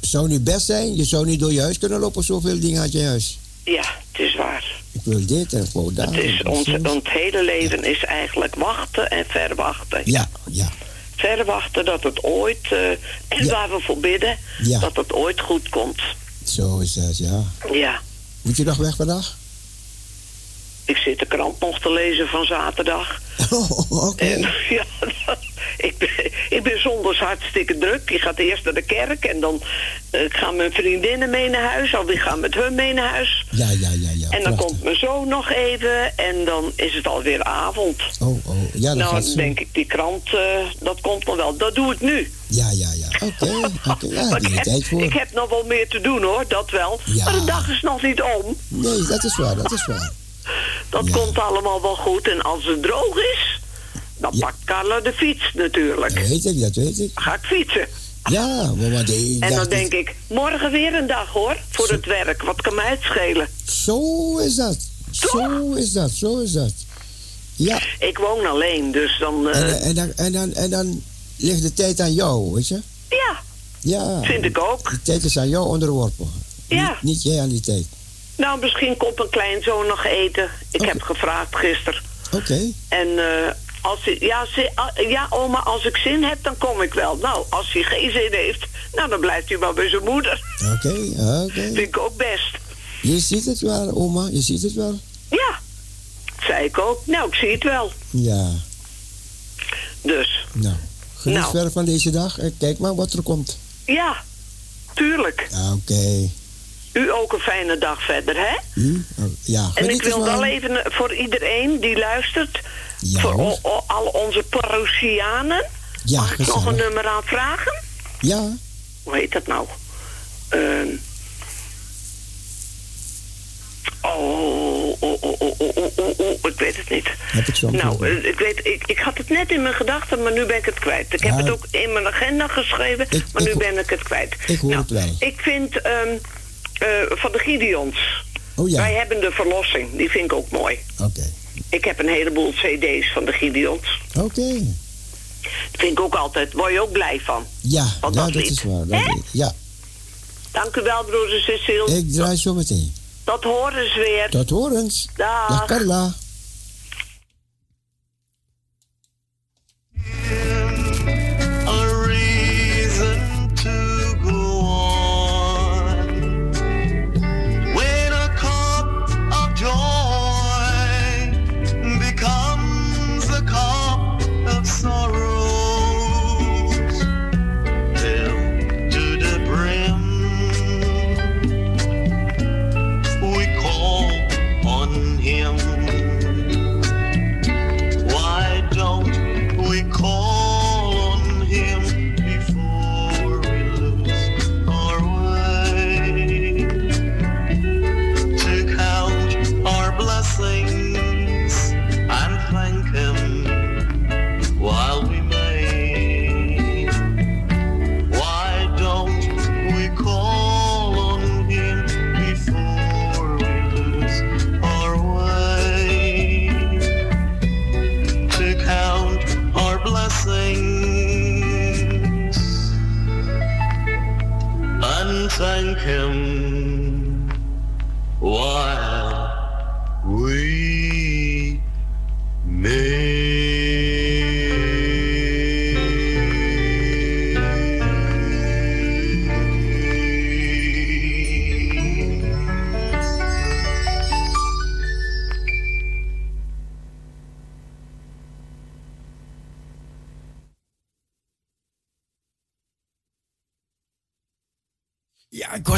Zou niet best zijn, je zou niet door je huis kunnen lopen, zoveel dingen uit je huis. Ja, het is waar. Ik wil dit en wil dat. Het, is ons, ons hele leven is eigenlijk wachten en verwachten. Ja, ja, Verwachten dat het ooit, eh, en Ja. waar we voor bidden, Ja. dat het ooit goed komt. zo is dat, ja. Ja. Moet je nog weg vandaag? Ik zit de krant nog te lezen van zaterdag. Oké. En ja, ik ben, ik ben zondags hartstikke druk. Je gaat eerst naar de kerk en dan eh, gaan mijn vriendinnen mee naar huis. Of die gaan met hun mee naar huis. Ja, ja, ja, ja. en dan prachtig. komt mijn zoon nog even en dan is het alweer avond. Oh, oh, ja, dat nou, gaat denk ik, die krant, eh, dat komt nog wel. Dat doe ik nu. Ja, ja, ja. Oké, oké. Ja, ik, heb, voor? ik heb nog wel meer te doen hoor, dat wel. Ja. Maar de dag is nog niet om. Nee, dat is waar, dat is waar. Dat komt allemaal wel goed. En als het droog is, dan pakt Carla de fiets natuurlijk. Dat weet ik, dat weet ik. Ga ik fietsen. Ja, maar wat En dan denk ik, morgen weer een dag hoor, voor het werk. Wat kan mij het schelen? Zo is dat. Zo is dat, zo is dat. Ja, Ik woon alleen, dus dan... eh, en, en, dan, en, dan, en dan ligt de tijd aan jou, weet je? ja, Ja. vind ik ook. De tijd is aan jou onderworpen. Ja. Niet, niet jij aan die tijd. Nou, misschien komt een kleinzoon nog eten. Ik heb gevraagd gisteren. Oké. En eh, als hij, ja, ah, ja, oma, als ik zin heb, dan kom ik wel. Nou, als hij geen zin heeft, nou, dan blijft hij maar bij zijn moeder. Oké, oké. Vind ik ook best. Je ziet het wel, oma, je ziet het wel. Ja, zei ik ook. Nou, ik zie het wel. Ja, Dus, nou. Geniet Nou. verder van deze dag en kijk maar wat er komt. ja, tuurlijk. Oké. U ook een fijne dag verder, hè? Ja, en ik wil wel even eh, voor iedereen die luistert, voor al onze parochianen, ja, mag ik nog een nummer aanvragen? Ja. Hoe heet dat nou? Uh, oh, oh, oh, oh, oh, oh, oh, ik weet het niet. Heb ik? Nou, eh, ik, weet, ik, had het net in mijn gedachten, maar nu ben ik het kwijt. Ik heb het ook in mijn agenda geschreven, maar nu ben ik het kwijt. Ik hoor nou, wel. Ik vind... Um, van de Gideons. Oh ja. Wij hebben de verlossing, die vind ik ook mooi. oké. Ik heb een heleboel cd's van de Gideons. Oké. Dat vind ik ook altijd, word je ook blij van. Ja, ja, dat dat is waar. Dat is- ja, Dank u wel, broeder Cecile. ik draai zo meteen. Tot horen ze weer. Tot horens. Dag. Dag Carla.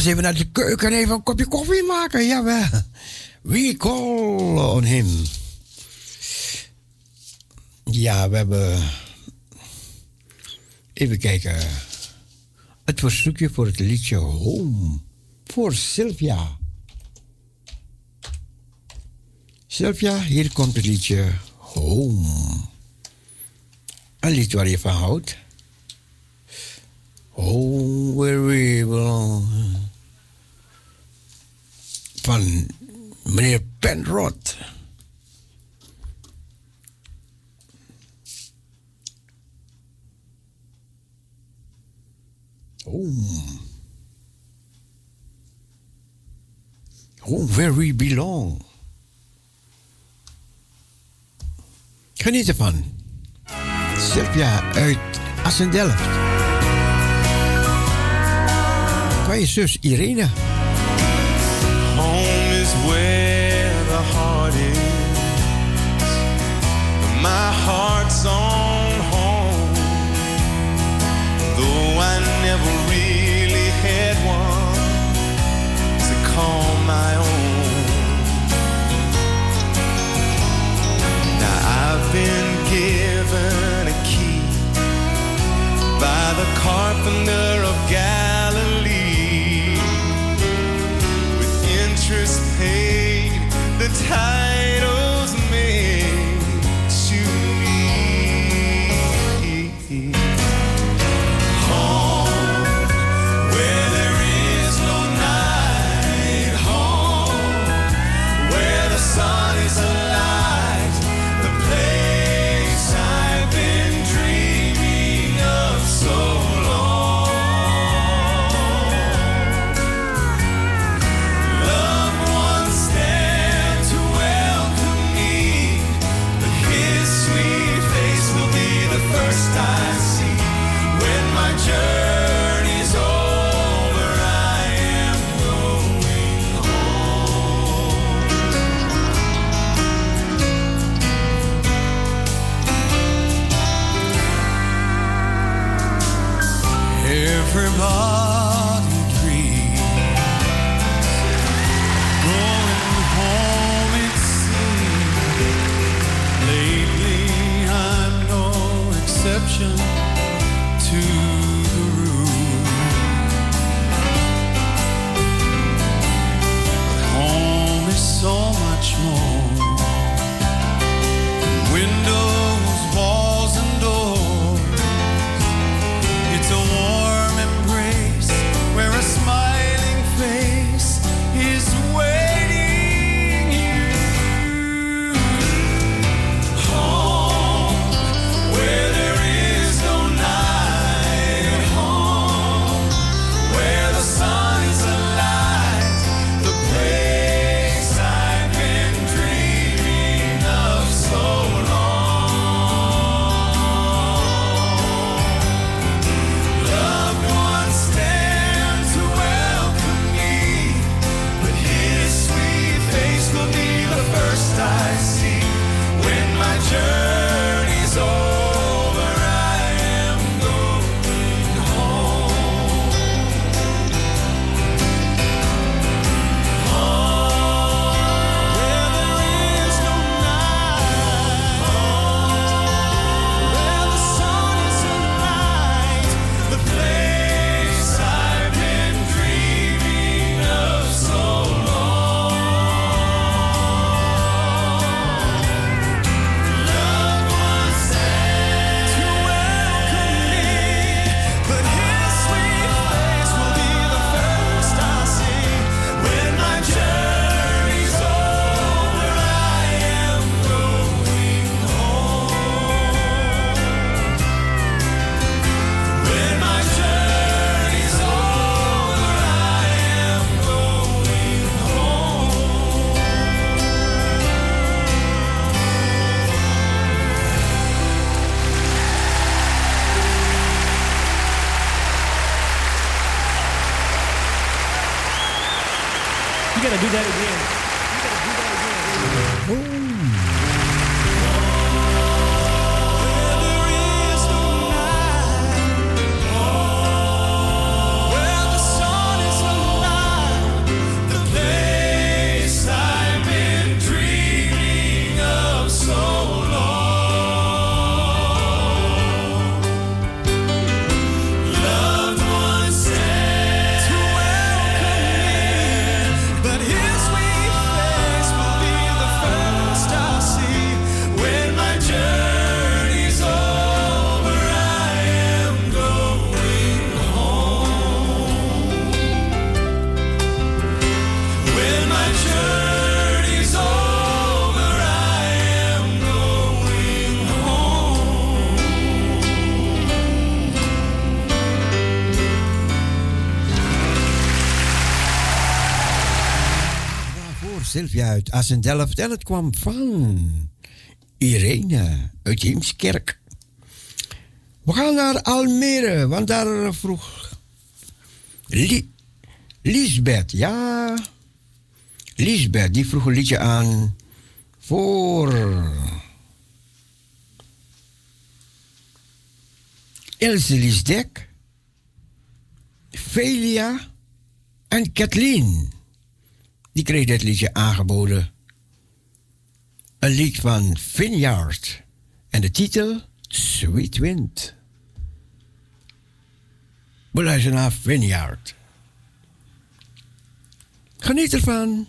Even naar de keuken even een kopje koffie maken. Jawel. We call on him. Ja, we hebben. Even kijken. Het verzoekje voor het liedje Home. Voor Sylvia. Sylvia, hier komt het liedje Home. Een lied waar je van houdt. Home where we belong. Van meneer Penrod. Home. Home where we belong. Geniet ervan. Sylvia uit Assendelft. Van je zus Irene. My heart's own home. Though I never really had one to call my own. Now I've been given a key by the carpenter of Galilee with interest paid, the titles uit Assendelft en het kwam van Irene uit Heemskerk. We gaan naar Almere, want daar vroeg Li Lisbeth, ja. Lisbeth, die vroeg een liedje aan voor Ilse Lisdek, Felia en Kathleen die kreeg dit liedje aangeboden. Een lied van Vineyard en de titel Sweet Wind. We luisteren naar Vineyard. Geniet ervan.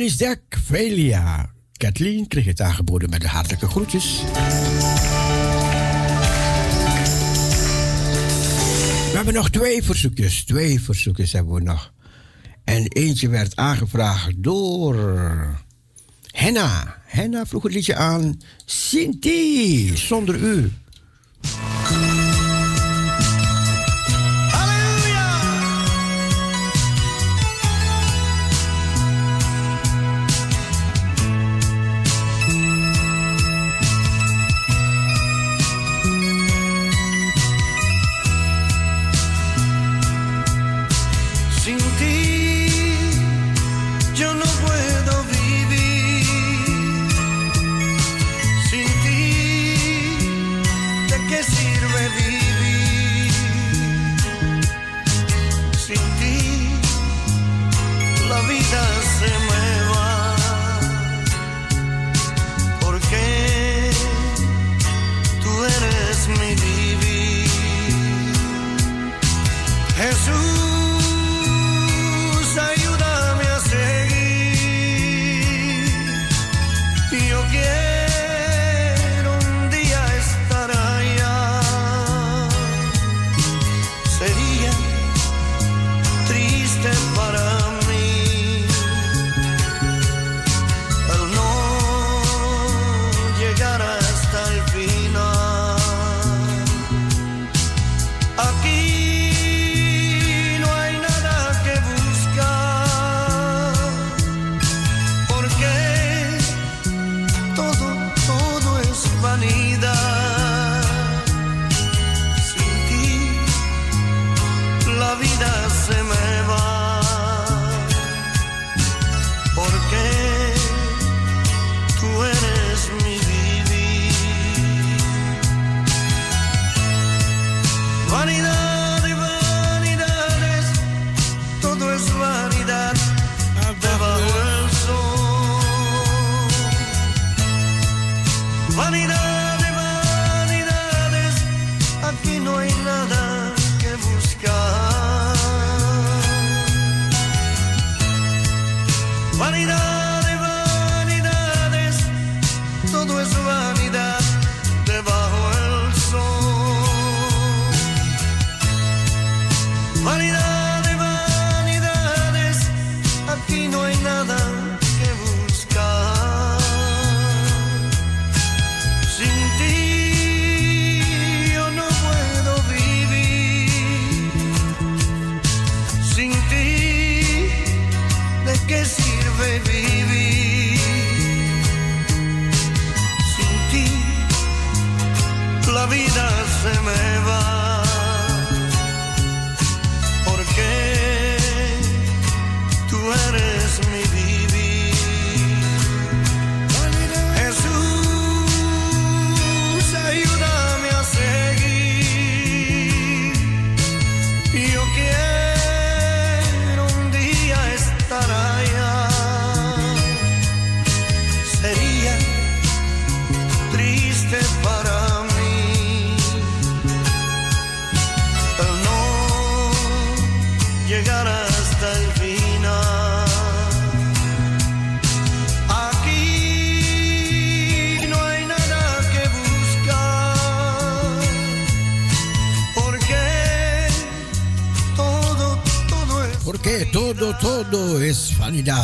Is Jack Velia. Kathleen kreeg het aangeboden met de hartelijke groetjes. We hebben nog twee verzoekjes. Twee verzoekjes hebben we nog. En eentje werd aangevraagd door Henna. Henna vroeg het liedje aan Sinti, zonder u.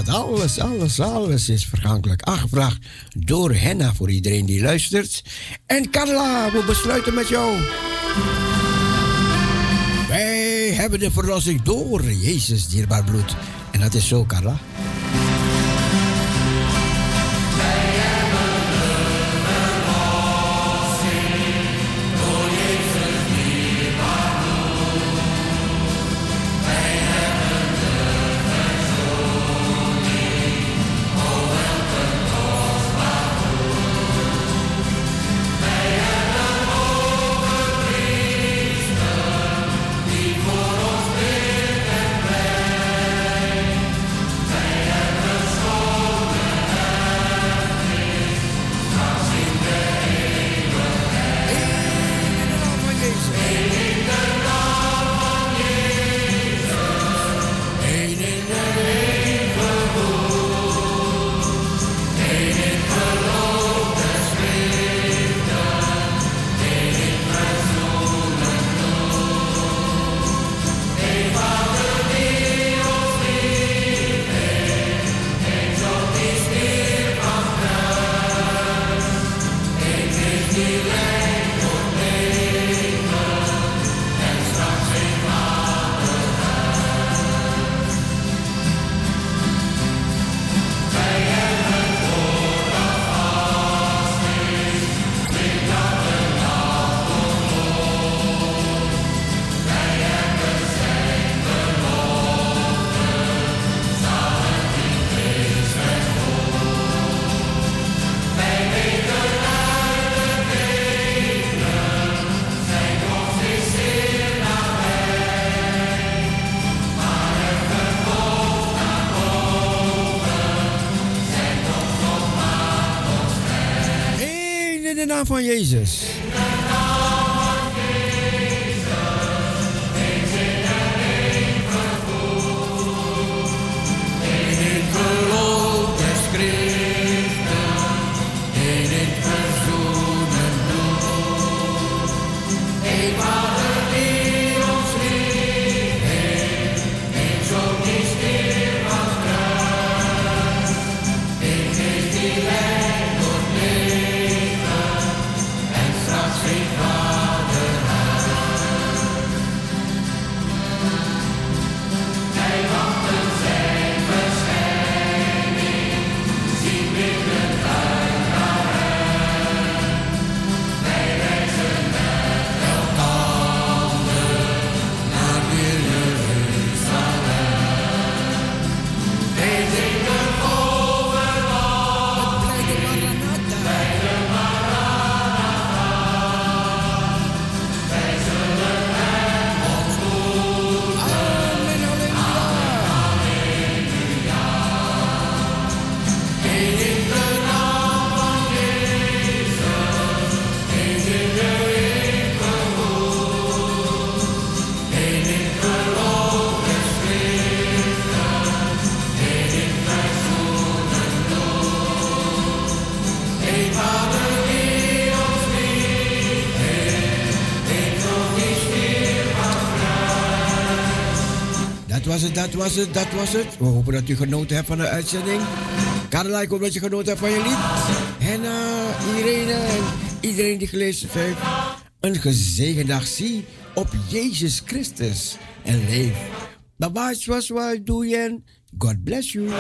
alles, alles, alles is vergankelijk. Aangevraagd door Henna voor iedereen die luistert. En Carla, we besluiten met jou. Wij hebben de verlossing door Jezus dierbaar bloed. En dat is zo, Carla. Van Jezus. Dat was het, dat was het. We hopen dat u genoten hebt van de uitzending. Carla, ik hoop dat je genoten hebt van je lied. En uh, Irene en iedereen die gelezen heeft. Een gezegende dag. Zie op Jezus Christus en leef. Bye bye, zoals wij doen. God bless you.